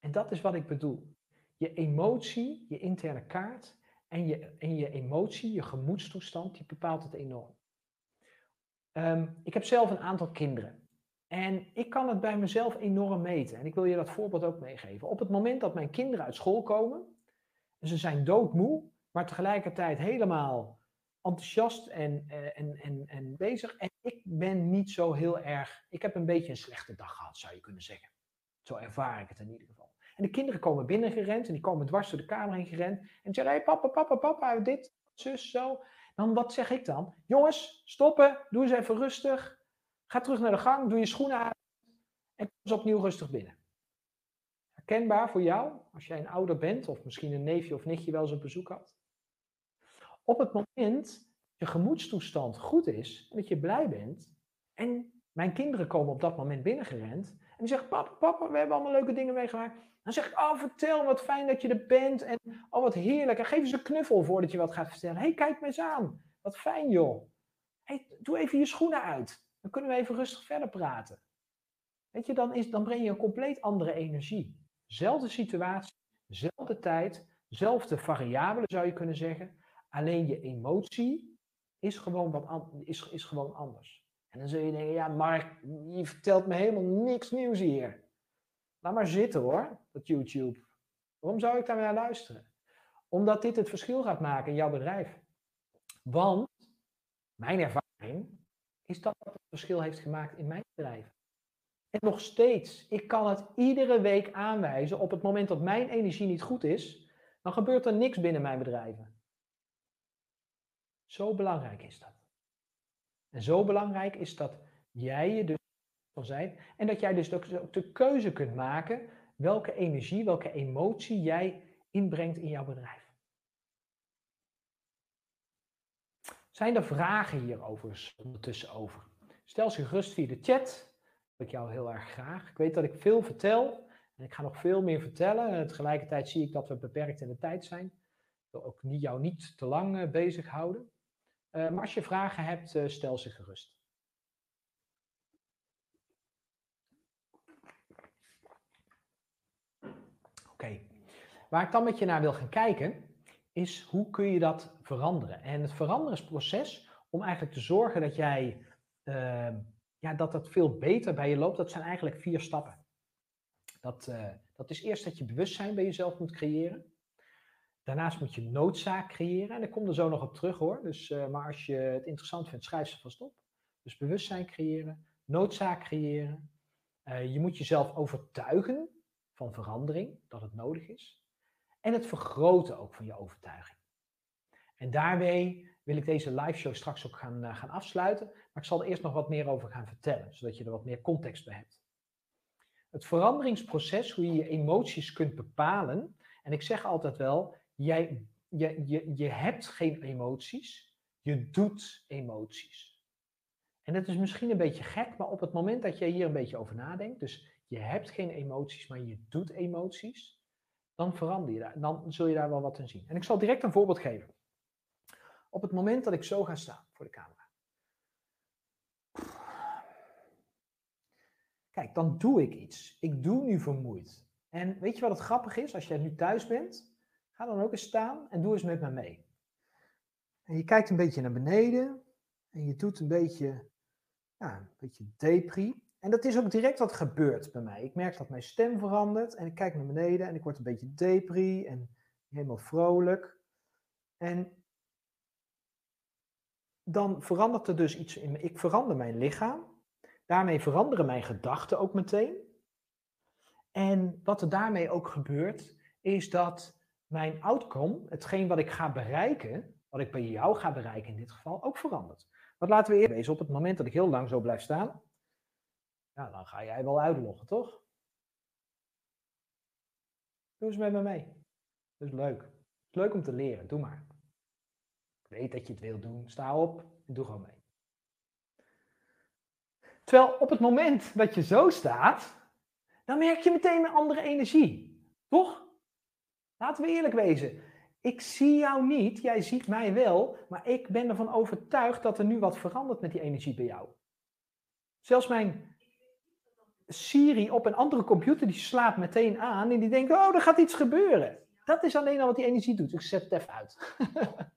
En dat is wat ik bedoel. Je emotie, je interne kaart en je, en je emotie, je gemoedstoestand, die bepaalt het enorm. Ehm, ik heb zelf een aantal kinderen. En ik kan het bij mezelf enorm meten. En ik wil je dat voorbeeld ook meegeven. Op het moment dat mijn kinderen uit school komen, en ze zijn doodmoe, maar tegelijkertijd helemaal enthousiast en, eh, en, en, en bezig. En ik ben niet zo heel erg. Ik heb een beetje een slechte dag gehad, zou je kunnen zeggen. Zo ervaar ik het in ieder geval. En de kinderen komen binnengerend en die komen dwars door de kamer heen gerend. En zeggen: hey, papa, papa, papa, dit, zus, zo. Dan wat zeg ik dan? Jongens, stoppen, doe eens even rustig. Ga terug naar de gang, doe je schoenen aan en kom eens opnieuw rustig binnen. Herkenbaar voor jou, als jij een ouder bent of misschien een neefje of nichtje wel eens op bezoek had. Op het moment dat je gemoedstoestand goed is, dat je blij bent en Mijn kinderen komen op dat moment binnengerend. En die zeggen, papa, papa, we hebben allemaal leuke dingen meegemaakt. Dan zeg ik, oh vertel, wat fijn dat je er bent. En oh wat heerlijk. En geef eens een knuffel voordat je wat gaat vertellen. Hey, kijk me eens aan. Wat fijn joh. Hey, doe even je schoenen uit. Dan kunnen we even rustig verder praten. Weet je, dan, is, dan breng je een compleet andere energie. Zelfde situatie, zelfde tijd, zelfde variabelen zou je kunnen zeggen. Alleen je emotie is gewoon, wat is, is gewoon anders. En dan zul je denken, ja Mark, je vertelt me helemaal niks nieuws hier. Laat maar zitten hoor, dat YouTube. Waarom zou ik daar naar luisteren? Omdat dit het verschil gaat maken in jouw bedrijf. Want mijn ervaring is dat het verschil heeft gemaakt in mijn bedrijf. En nog steeds, ik kan het iedere week aanwijzen. Op het moment dat mijn energie niet goed is, dan gebeurt er niks binnen mijn bedrijven. Zo belangrijk is dat. En zo belangrijk is dat jij je dus van zijn en dat jij dus ook de keuze kunt maken welke energie, welke emotie jij inbrengt in jouw bedrijf. Zijn er vragen hierover ondertussen over? Stel ze gerust via de chat ik jou heel erg graag. Ik weet dat ik veel vertel en ik ga nog veel meer vertellen. En tegelijkertijd zie ik dat we beperkt in de tijd zijn. Ik wil ook niet, jou niet te lang uh, bezighouden. Uh, maar als je vragen hebt, uh, stel ze gerust. Oké, waar ik dan met je naar wil gaan kijken, is hoe kun je dat veranderen? En het veranderingsproces om eigenlijk te zorgen dat jij ehm, ja, dat het veel beter bij je loopt, dat zijn eigenlijk vier stappen. Dat, uh, dat is eerst dat je bewustzijn bij jezelf moet creëren. Daarnaast moet je noodzaak creëren. En ik kom er zo nog op terug hoor. Dus, uh, maar als je het interessant vindt, schrijf ze vast op. Dus bewustzijn creëren, noodzaak creëren. Uh, je moet jezelf overtuigen van verandering, dat het nodig is. En het vergroten ook van je overtuiging. En daarmee wil ik deze live show straks ook gaan, uh, gaan afsluiten. Maar ik zal er eerst nog wat meer over gaan vertellen, zodat je er wat meer context bij hebt. Het veranderingsproces, hoe je je emoties kunt bepalen. En ik zeg altijd wel, jij, je, je, je hebt geen emoties, je doet emoties. En dat is misschien een beetje gek, maar op het moment dat je hier een beetje over nadenkt, dus je hebt geen emoties, maar je doet emoties, dan verander je daar. Dan zul je daar wel wat in zien. En ik zal direct een voorbeeld geven. Op het moment dat ik zo ga staan voor de camera. Kijk, dan doe ik iets. Ik doe nu vermoeid. En weet je wat het grappig is? Als jij nu thuis bent, ga dan ook eens staan en doe eens met me mee. En je kijkt een beetje naar beneden en je doet een beetje, ja, een beetje depri. En dat is ook direct wat gebeurt bij mij. Ik merk dat mijn stem verandert en ik kijk naar beneden en ik word een beetje depri en helemaal vrolijk. En dan verandert er dus iets in. Ik verander mijn lichaam. Daarmee veranderen mijn gedachten ook meteen. En wat er daarmee ook gebeurt, is dat mijn outcome, hetgeen wat ik ga bereiken, wat ik bij jou ga bereiken in dit geval, ook verandert. Want laten we eerlijk wezen, op het moment dat ik heel lang zo blijf staan, ja, dan ga jij wel uitloggen, toch? Doe eens met me mee. Dat is leuk. Is leuk om te leren, doe maar. Weet dat je het wil doen, sta op en doe gewoon mee. Terwijl op het moment dat je zo staat, dan merk je meteen een andere energie. Toch? Laten we eerlijk wezen. Ik zie jou niet, jij ziet mij wel, maar ik ben ervan overtuigd dat er nu wat verandert met die energie bij jou. Zelfs mijn Siri op een andere computer, die slaat meteen aan en die denkt, oh, er gaat iets gebeuren. Dat is alleen al wat die energie doet. Ik zet het even uit.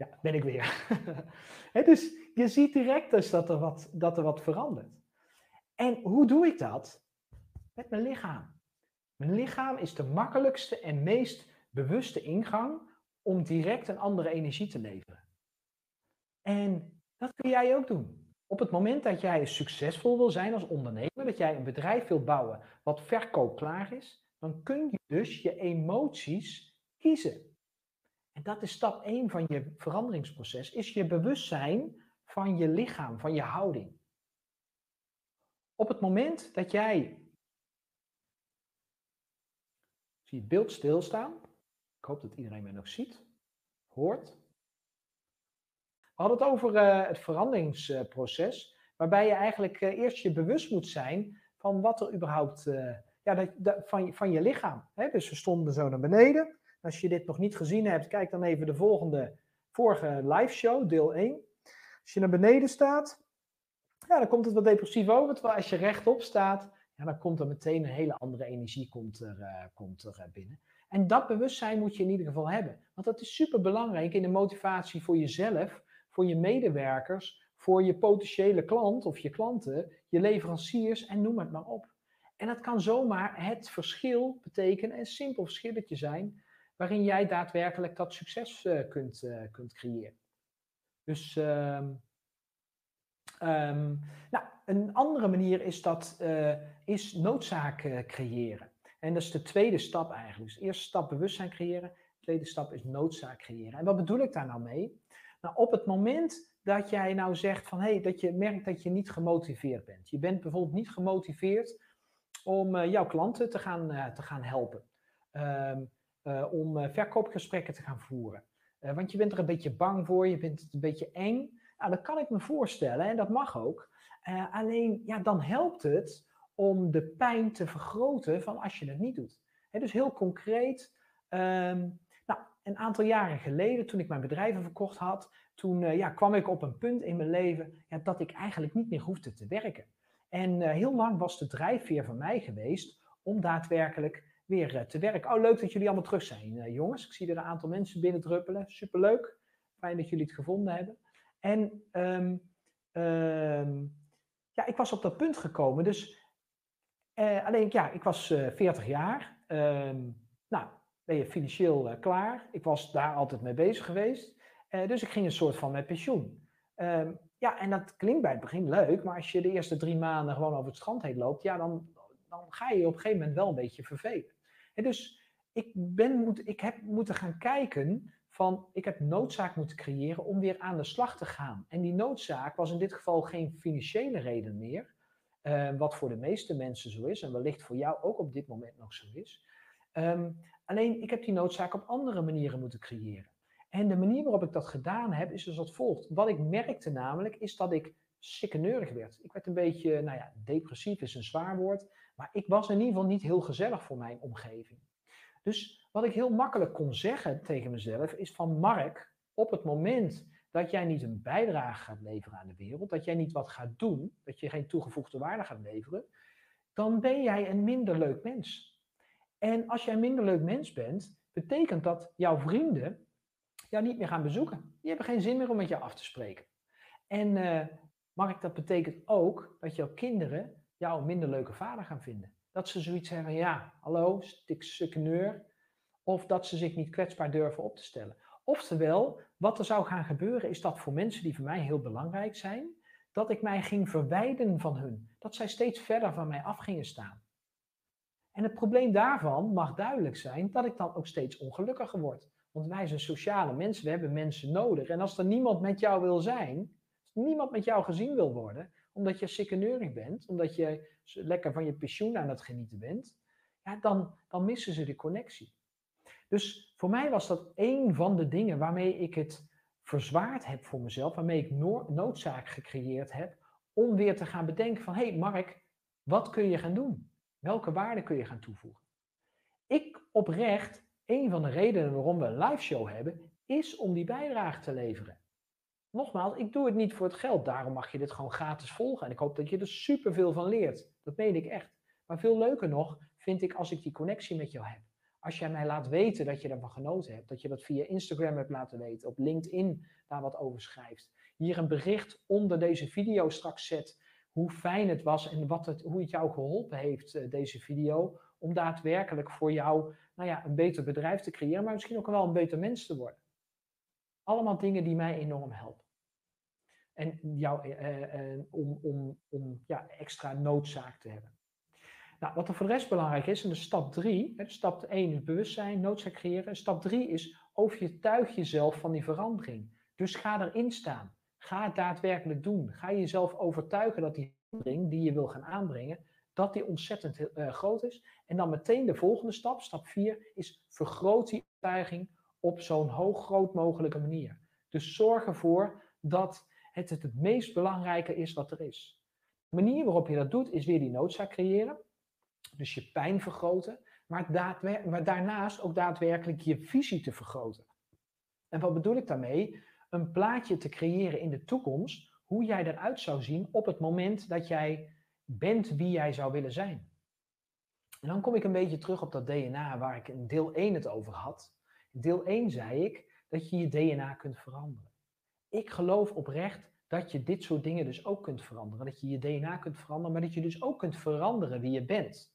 Ja, ben ik weer. dus je ziet direct dus dat er, wat, dat er wat verandert. En hoe doe ik dat? Met mijn lichaam. Mijn lichaam is de makkelijkste en meest bewuste ingang om direct een andere energie te leveren. En dat kun jij ook doen. Op het moment dat jij succesvol wil zijn als ondernemer, dat jij een bedrijf wil bouwen wat verkoopklaar is, dan kun je dus je emoties kiezen. Dat is stap 1 van je veranderingsproces, is je bewustzijn van je lichaam, van je houding. Op het moment dat jij zie het beeld stilstaan, ik hoop dat iedereen mij nog ziet, hoort. We hadden het over uh, het veranderingsproces, waarbij je eigenlijk uh, eerst je bewust moet zijn van wat er überhaupt, uh, ja, dat, van, van je lichaam. Hè? Dus we stonden zo naar beneden. Als je dit nog niet gezien hebt, kijk dan even de volgende, vorige live show, deel 1. Als je naar beneden staat, ja, dan komt het wat depressief over. Terwijl als je rechtop staat, ja, dan komt er meteen een hele andere energie komt er, uh, komt er uh, binnen. En dat bewustzijn moet je in ieder geval hebben. Want dat is super belangrijk in de motivatie voor jezelf, voor je medewerkers, voor je potentiële klant of je klanten, je leveranciers en noem het maar op. En dat kan zomaar het verschil betekenen, een simpel verschilletje zijn, waarin jij daadwerkelijk dat succes uh, kunt, kunt creëren. Dus um, um, nou, een andere manier is, dat, uh, is noodzaak creëren. En dat is de tweede stap eigenlijk. Dus eerste stap bewustzijn creëren, tweede stap is noodzaak creëren. En wat bedoel ik daar nou mee? Nou, op het moment dat jij nou zegt van hé, hey, dat je merkt dat je niet gemotiveerd bent. Je bent bijvoorbeeld niet gemotiveerd om jouw klanten te gaan, te gaan helpen. Um, om verkoopgesprekken te gaan voeren. want je bent er een beetje bang voor, je bent het een beetje eng. Nou, dat kan ik me voorstellen en dat mag ook. Alleen, ja, dan helpt het om de pijn te vergroten van als je het niet doet. Dus heel concreet, um, nou, een aantal jaren geleden, toen ik mijn bedrijven verkocht had, toen ja, kwam ik op een punt in mijn leven ja, dat ik eigenlijk niet meer hoefde te werken. En heel lang was de drijfveer van mij geweest om daadwerkelijk weer te werken. Oh, leuk dat jullie allemaal terug zijn, jongens. Ik zie er een aantal mensen binnen druppelen. Superleuk. Fijn dat jullie het gevonden hebben. En um, um, ja, ik was op dat punt gekomen. Dus uh, alleen, ja, ik was uh, 40 jaar. Um, nou, ben je financieel klaar. Ik was daar altijd mee bezig geweest. Eh, dus ik ging een soort van met pensioen. ja, en dat klinkt bij het begin leuk, maar als je de eerste drie maanden gewoon over het strand heen loopt, ja, dan, dan ga je je op een gegeven moment wel een beetje vervelen. Dus ik, ben, moet, ik heb moeten gaan kijken van ik heb noodzaak moeten creëren om weer aan de slag te gaan. En die noodzaak was in dit geval geen financiële reden meer, uh, wat voor de meeste mensen zo is en wellicht voor jou ook op dit moment nog zo is. Um, alleen ik heb die noodzaak op andere manieren moeten creëren. En de manier waarop ik dat gedaan heb is dus als volgt. Wat ik merkte namelijk is dat ik sikkeneurig werd. Ik werd een beetje, nou ja, depressief is een zwaar woord, maar ik was in ieder geval niet heel gezellig voor mijn omgeving. Dus wat ik heel makkelijk kon zeggen tegen mezelf is van Mark, op het moment dat jij niet een bijdrage gaat leveren aan de wereld, dat jij niet wat gaat doen, dat je geen toegevoegde waarde gaat leveren, dan ben jij een minder leuk mens. En als jij een minder leuk mens bent, betekent dat jouw vrienden jou niet meer gaan bezoeken. Die hebben geen zin meer om met jou af te spreken. En uh, Mark, dat betekent ook dat jouw kinderen jou minder leuke vader gaan vinden. Dat ze zoiets hebben, ja, hallo, stik sukkeneur. Of dat ze zich niet kwetsbaar durven op te stellen. Oftewel, wat er zou gaan gebeuren is dat voor mensen die voor mij heel belangrijk zijn, dat ik mij ging verwijden van hun. Dat zij steeds verder van mij af gingen staan. En het probleem daarvan mag duidelijk zijn dat ik dan ook steeds ongelukkiger word. Want wij zijn sociale mensen, we hebben mensen nodig. En als er niemand met jou wil zijn, als niemand met jou gezien wil worden, omdat je sikkeneurig bent, omdat je lekker van je pensioen aan het genieten bent, ja, dan, dan missen ze de connectie. Dus voor mij was dat een van de dingen waarmee ik het verzwaard heb voor mezelf, waarmee ik noodzaak gecreëerd heb om weer te gaan bedenken van, hé hey Mark, wat kun je gaan doen? Welke waarde kun je gaan toevoegen? Ik oprecht, een van de redenen waarom we een live show hebben, is om die bijdrage te leveren. Nogmaals, ik doe het niet voor het geld. Daarom mag je dit gewoon gratis volgen. En ik hoop dat je er superveel van leert. Dat meen ik echt. Maar veel leuker nog vind ik als ik die connectie met jou heb. Als jij mij laat weten dat je ervan genoten hebt. Dat je dat via Instagram hebt laten weten. Op LinkedIn daar wat over schrijft. Hier een bericht onder deze video straks zet. Hoe fijn het was en wat het, hoe het jou geholpen heeft, eh, deze video. Om daadwerkelijk voor jou nou ja, een beter bedrijf te creëren. Maar misschien ook wel een beter mens te worden. Allemaal dingen die mij enorm helpen. En jou, eh, eh, om, om, om ja, extra noodzaak te hebben. Nou, wat er voor de rest belangrijk is, en de stap 3, stap 1 is bewustzijn, noodzaak creëren. Stap 3 is overtuig jezelf van die verandering. Dus ga erin staan. Ga het daadwerkelijk doen. Ga jezelf overtuigen dat die verandering die je wil gaan aanbrengen, dat die ontzettend uh, groot is. En dan meteen de volgende stap, stap 4, is vergroot die overtuiging op zo'n hoog groot mogelijke manier. Dus zorg ervoor dat het het, meest belangrijke is wat er is. De manier waarop je dat doet, is weer die noodzaak creëren. Dus je pijn vergroten, maar, maar daarnaast ook daadwerkelijk je visie te vergroten. En wat bedoel ik daarmee? Een plaatje te creëren in de toekomst, hoe jij eruit zou zien op het moment dat jij bent wie jij zou willen zijn. En dan kom ik een beetje terug op dat DNA waar ik in deel 1 het over had. Deel 1 zei ik dat je je DNA kunt veranderen. Ik geloof oprecht dat je dit soort dingen dus ook kunt veranderen. Dat je je DNA kunt veranderen, maar dat je dus ook kunt veranderen wie je bent.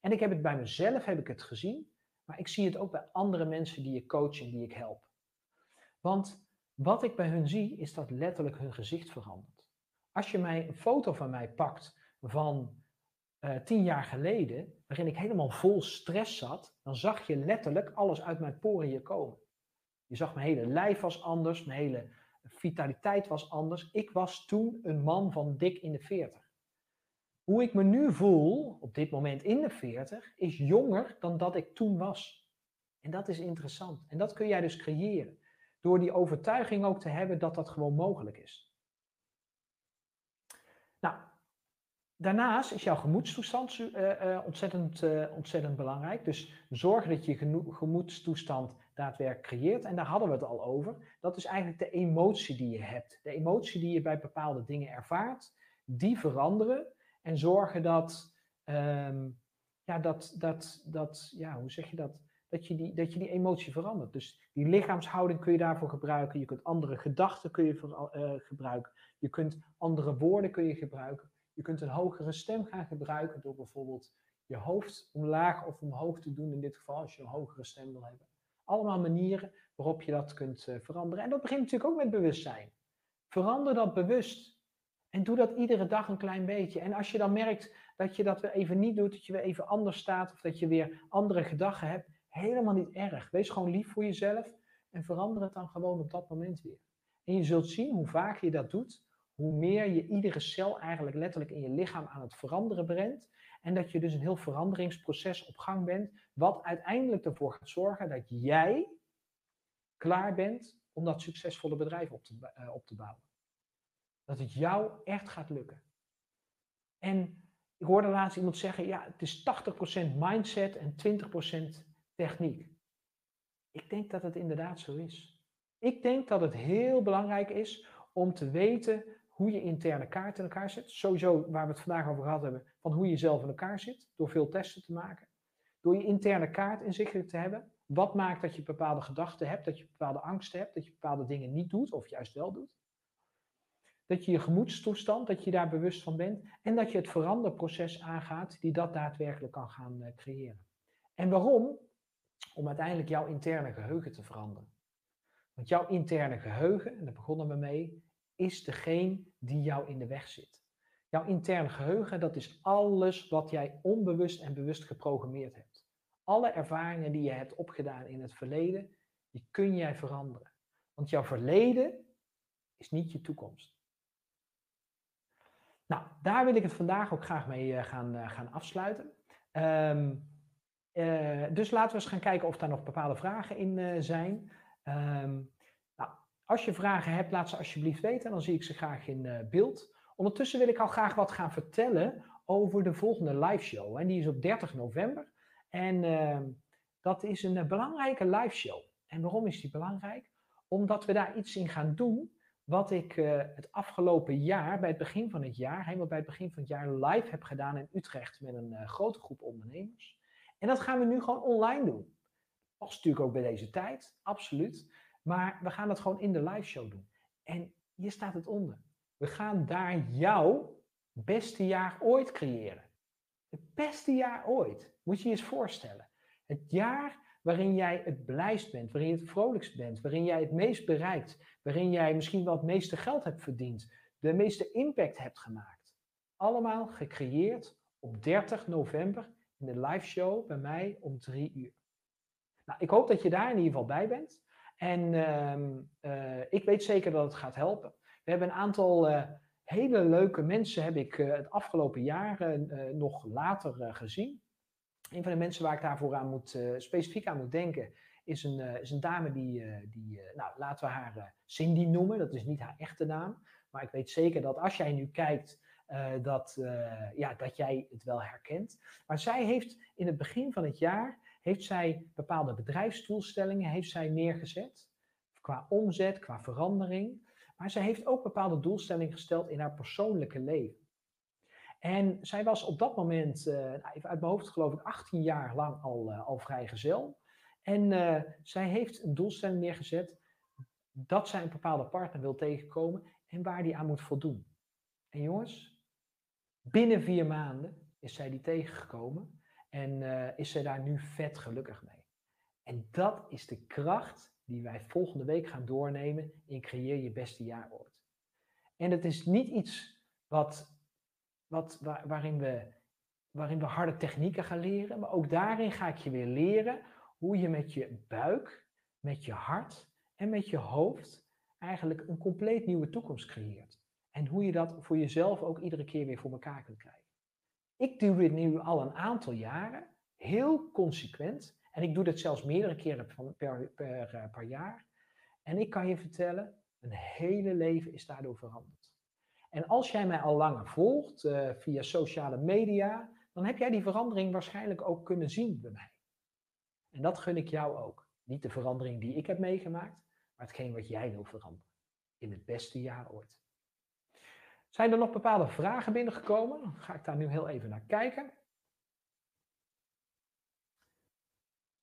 En ik heb het bij mezelf heb ik het gezien, maar ik zie het ook bij andere mensen die ik coach en die ik help. Want wat ik bij hun zie, is dat letterlijk hun gezicht verandert. Als je mij een foto van mij pakt van uh, tien jaar geleden, waarin ik helemaal vol stress zat, dan zag je letterlijk alles uit mijn poriën komen. Je zag mijn hele lijf was anders, mijn hele vitaliteit was anders. Ik was toen een man van dik in de 40. Hoe ik me nu voel, op dit moment in de 40, is jonger dan dat ik toen was. En dat is interessant. En dat kun jij dus creëren. Door die overtuiging ook te hebben dat dat gewoon mogelijk is. Nou, daarnaast is jouw gemoedstoestand uh, uh, ontzettend, uh, ontzettend belangrijk. Dus zorg dat je gemoedstoestand daadwerkelijk creëert. En daar hadden we het al over. Dat is eigenlijk de emotie die je hebt. De emotie die je bij bepaalde dingen ervaart. Die veranderen en zorgen dat, um, ja, dat, dat, dat, ja, hoe zeg je dat? Dat je, die, dat je die emotie verandert. Dus die lichaamshouding kun je daarvoor gebruiken. Je kunt andere gedachten kun je gebruiken. Je kunt andere woorden kun je gebruiken. Je kunt een hogere stem gaan gebruiken door bijvoorbeeld je hoofd omlaag of omhoog te doen. In dit geval als je een hogere stem wil hebben. Allemaal manieren waarop je dat kunt uh, veranderen. En dat begint natuurlijk ook met bewustzijn. Verander dat bewust. En doe dat iedere dag een klein beetje. En als je dan merkt dat je dat weer even niet doet, dat je weer even anders staat of dat je weer andere gedachten hebt, helemaal niet erg. Wees gewoon lief voor jezelf en verander het dan gewoon op dat moment weer. En je zult zien hoe vaker je dat doet, hoe meer je iedere cel eigenlijk letterlijk in je lichaam aan het veranderen brengt. En dat je dus een heel veranderingsproces op gang bent, wat uiteindelijk ervoor gaat zorgen dat jij klaar bent om dat succesvolle bedrijf op te, uh, op te bouwen. Dat het jou echt gaat lukken. En ik hoorde laatst iemand zeggen, ja, het is 80% mindset en 20% techniek. Ik denk dat het inderdaad zo is. Ik denk dat het heel belangrijk is om te weten hoe je interne kaart in elkaar zit. Sowieso waar we het vandaag over gehad hebben, van hoe je zelf in elkaar zit, door veel testen te maken. Door je interne kaart inzichtelijk te hebben. Wat maakt dat je bepaalde gedachten hebt, dat je bepaalde angsten hebt, dat je bepaalde dingen niet doet of juist wel doet dat je je gemoedstoestand, dat je daar bewust van bent en dat je het veranderproces aangaat die dat daadwerkelijk kan gaan uh, creëren. En waarom? Om uiteindelijk jouw interne geheugen te veranderen. Want jouw interne geheugen, en daar begonnen we mee, is degene die jou in de weg zit. Jouw interne geheugen, dat is alles wat jij onbewust en bewust geprogrammeerd hebt. Alle ervaringen die je hebt opgedaan in het verleden, die kun jij veranderen. Want jouw verleden is niet je toekomst. Nou, daar wil ik het vandaag ook graag mee uh, gaan, uh, gaan afsluiten. Um, uh, dus laten we eens gaan kijken of daar nog bepaalde vragen in zijn. Nou, als je vragen hebt, laat ze alsjeblieft weten. Dan zie ik ze graag in beeld. Ondertussen wil ik al graag wat gaan vertellen over de volgende live show. En die is op 30 november. En ehm, dat is een belangrijke live show. En waarom is die belangrijk? Omdat we daar iets in gaan doen wat ik uh, het afgelopen jaar, bij het begin van het jaar, helemaal bij het begin van het jaar, live heb gedaan in Utrecht met een grote groep ondernemers. En dat gaan we nu gewoon online doen. Past natuurlijk ook bij deze tijd, absoluut. Maar we gaan dat gewoon in de live show doen. En hier staat het onder. We gaan daar jouw beste jaar ooit creëren. Het beste jaar ooit. Moet je je eens voorstellen. Het jaar waarin jij het blijst bent, waarin je het vrolijkst bent, waarin jij het meest bereikt, waarin jij misschien wel het meeste geld hebt verdiend, de meeste impact hebt gemaakt. Allemaal gecreëerd op 30 november in de live show bij mij om drie uur. Nou, ik hoop dat je daar in ieder geval bij bent. En uh, ik weet zeker dat het gaat helpen. We hebben een aantal uh, hele leuke mensen, heb ik uh, het afgelopen jaar nog later gezien. Een van de mensen waar ik daarvoor aan moet, specifiek aan moet denken, is een, is een dame die, die nou, laten we haar Cindy noemen. Dat is niet haar echte naam. Maar ik weet zeker dat als jij nu kijkt, dat, ja, dat jij het wel herkent. Maar zij heeft in het begin van het jaar, heeft zij bepaalde bedrijfsdoelstellingen heeft zij neergezet. Qua omzet, qua verandering. Maar zij heeft ook bepaalde doelstellingen gesteld in haar persoonlijke leven. En zij was op dat moment, uh, even uit mijn hoofd geloof ik, 18 jaar lang al, uh, al vrijgezel. En uh, zij heeft een doelstelling neergezet dat zij een bepaalde partner wil tegenkomen en waar die aan moet voldoen. En jongens, binnen vier maanden is zij die tegengekomen en is zij daar nu vet gelukkig mee. En dat is de kracht die wij volgende week gaan doornemen in Creëer je beste jaar ooit. En het is niet iets wat wat, waarin, we, waarin we harde technieken gaan leren. Maar ook daarin ga ik je weer leren hoe je met je buik, met je hart en met je hoofd eigenlijk een compleet nieuwe toekomst creëert. En hoe je dat voor jezelf ook iedere keer weer voor elkaar kunt krijgen. Ik doe dit nu al een aantal jaren, heel consequent. En ik doe dit zelfs meerdere keren per, eh, per jaar. En ik kan je vertellen, mijn hele leven is daardoor veranderd. En als jij mij al langer volgt uh, via sociale media, dan heb jij die verandering waarschijnlijk ook kunnen zien bij mij. En dat gun ik jou ook. Niet de verandering die ik heb meegemaakt, maar hetgeen wat jij wil veranderen. In het beste jaar ooit. Zijn er nog bepaalde vragen binnengekomen? Dan ga ik daar nu heel even naar kijken.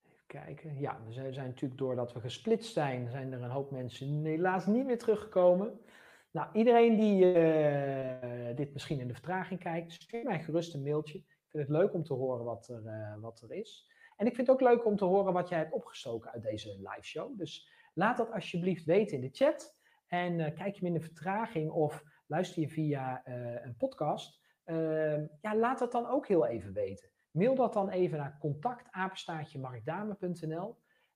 Even kijken. Ja, we zijn, natuurlijk doordat we gesplitst zijn, zijn er een hoop mensen helaas niet meer teruggekomen. Nou, iedereen die uh, dit misschien in de vertraging kijkt, stuur mij gerust een mailtje. Ik vind het leuk om te horen wat er, uh, wat er is. En ik vind het ook leuk om te horen wat jij hebt opgestoken uit deze live show. Dus laat dat alsjeblieft weten in de chat. En uh, kijk je in de vertraging of luister je via een podcast. Ehm, ja, laat dat dan ook heel even weten. Mail dat dan even naar contactapenstaatje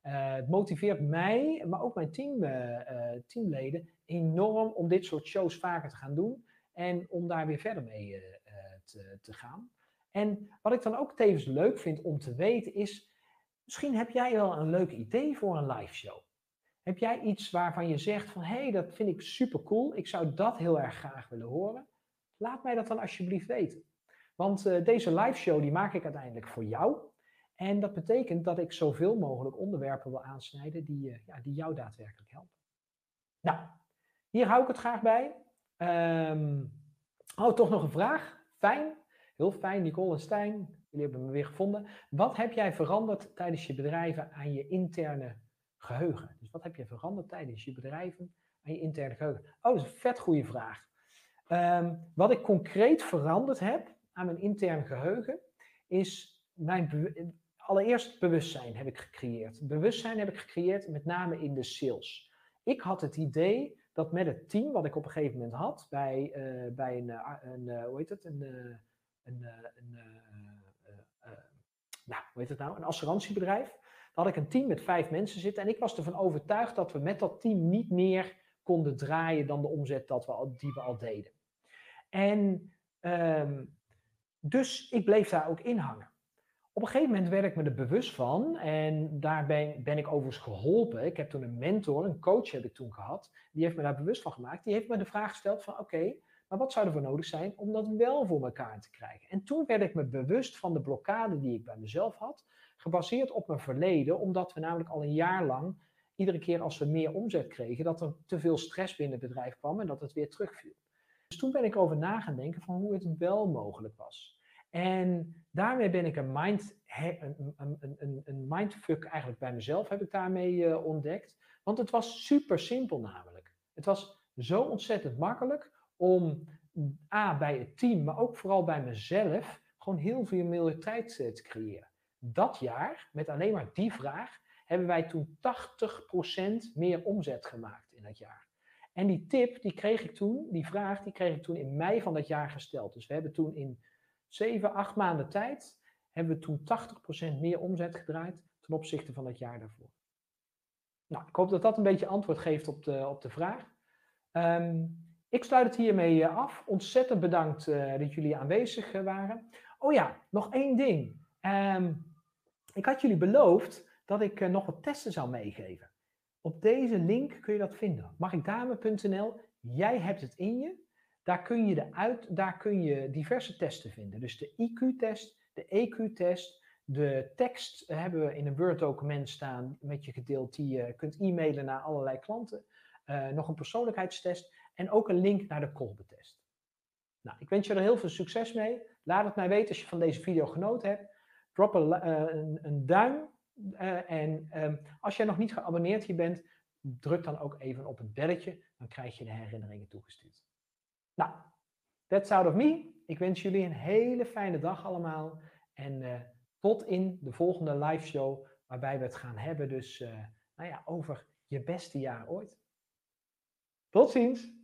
uh, het motiveert mij, maar ook mijn team, uh, teamleden enorm om dit soort shows vaker te gaan doen en om daar weer verder mee te, te, gaan. En wat ik dan ook tevens leuk vind om te weten is, misschien heb jij wel een leuk idee voor een live show. Heb jij iets waarvan je zegt van, hé, hey, dat vind ik super cool, ik zou dat heel erg graag willen horen? Laat mij dat dan alsjeblieft weten. Want deze live show die maak ik uiteindelijk voor jou. En dat betekent dat ik zoveel mogelijk onderwerpen wil aansnijden die, eh, ja, die jou daadwerkelijk helpen. Nou, hier hou ik het graag bij. Um, oh, toch nog een vraag. Fijn, heel fijn, Nicole en Stijn. Jullie hebben me weer gevonden. Wat heb jij veranderd tijdens je bedrijven aan je interne geheugen? Dus wat heb je veranderd tijdens je bedrijven aan je interne geheugen? Oh, dat is een vet goede vraag. Um, wat ik concreet veranderd heb aan mijn interne geheugen is mijn allereerst bewustzijn heb ik gecreëerd. Bewustzijn heb ik gecreëerd met name in de sales. Ik had het idee dat met het team wat ik op een gegeven moment had bij, uh, bij een, uh, een uh, hoe heet het, een, een, een nou, hoe heet het nou, een assurantiebedrijf. Had ik een team met vijf mensen zitten en ik was ervan overtuigd dat we met dat team niet meer konden draaien dan de omzet dat we al, die we al deden. En um, dus ik bleef daar ook in hangen. Op een gegeven moment werd ik me er bewust van en daar ben, ben ik overigens geholpen. Ik heb toen een mentor, een coach heb ik toen gehad, die heeft me daar bewust van gemaakt. Die heeft me de vraag gesteld van oké, maar wat zou er voor nodig zijn om dat wel voor elkaar te krijgen? En toen werd ik me bewust van de blokkade die ik bij mezelf had, gebaseerd op mijn verleden, omdat we namelijk al een jaar lang, iedere keer als we meer omzet kregen, dat er te veel stress binnen het bedrijf kwam en dat het weer terugviel. Dus toen ben ik over na gaan denken van hoe het wel mogelijk was. En daarmee ben ik een, mind, een, een, een, mindfuck eigenlijk bij mezelf heb ik daarmee uh, ontdekt. Want het was super simpel namelijk. Het was zo ontzettend makkelijk om A, bij het team, maar ook vooral bij mezelf, gewoon heel veel meer tijd eh, te creëren. Dat jaar, met alleen maar die vraag, hebben wij toen 80% meer omzet gemaakt in dat jaar. En die tip, die kreeg ik toen, die vraag, die kreeg ik toen in mei van dat jaar gesteld. Dus we hebben toen in zeven, acht maanden tijd hebben we toen 80% meer omzet gedraaid ten opzichte van het jaar daarvoor. Nou, ik hoop dat dat een beetje antwoord geeft op de, op de vraag. Um, ik sluit het hiermee eh, af. Ontzettend bedankt uh, dat jullie aanwezig uh, waren. Oh ja, nog één ding. Um, ik had jullie beloofd dat ik nog wat testen zou meegeven. Op deze link kun je dat vinden. Magikdame.nl. Jij hebt het in je. Daar kun je, de uit, daar kun je diverse testen vinden. Dus de IQ-test, de EQ-test, de tekst hebben we in een Word-document staan met je gedeeld die je kunt e-mailen naar allerlei klanten. Uh, nog een persoonlijkheidstest en ook een link naar de Kolbe-test. Nou, ik wens je er heel veel succes mee. Laat het mij weten als je van deze video genoten hebt. Drop een, uh, een, een duim. Uh, en um, als jij nog niet geabonneerd hier bent, druk dan ook even op het belletje. Dan krijg je de herinneringen toegestuurd. Nou, that's out of me. Ik wens jullie een hele fijne dag allemaal. En uh, tot in de volgende live show, waarbij we het gaan hebben dus, nou ja, over je beste jaar ooit. Tot ziens!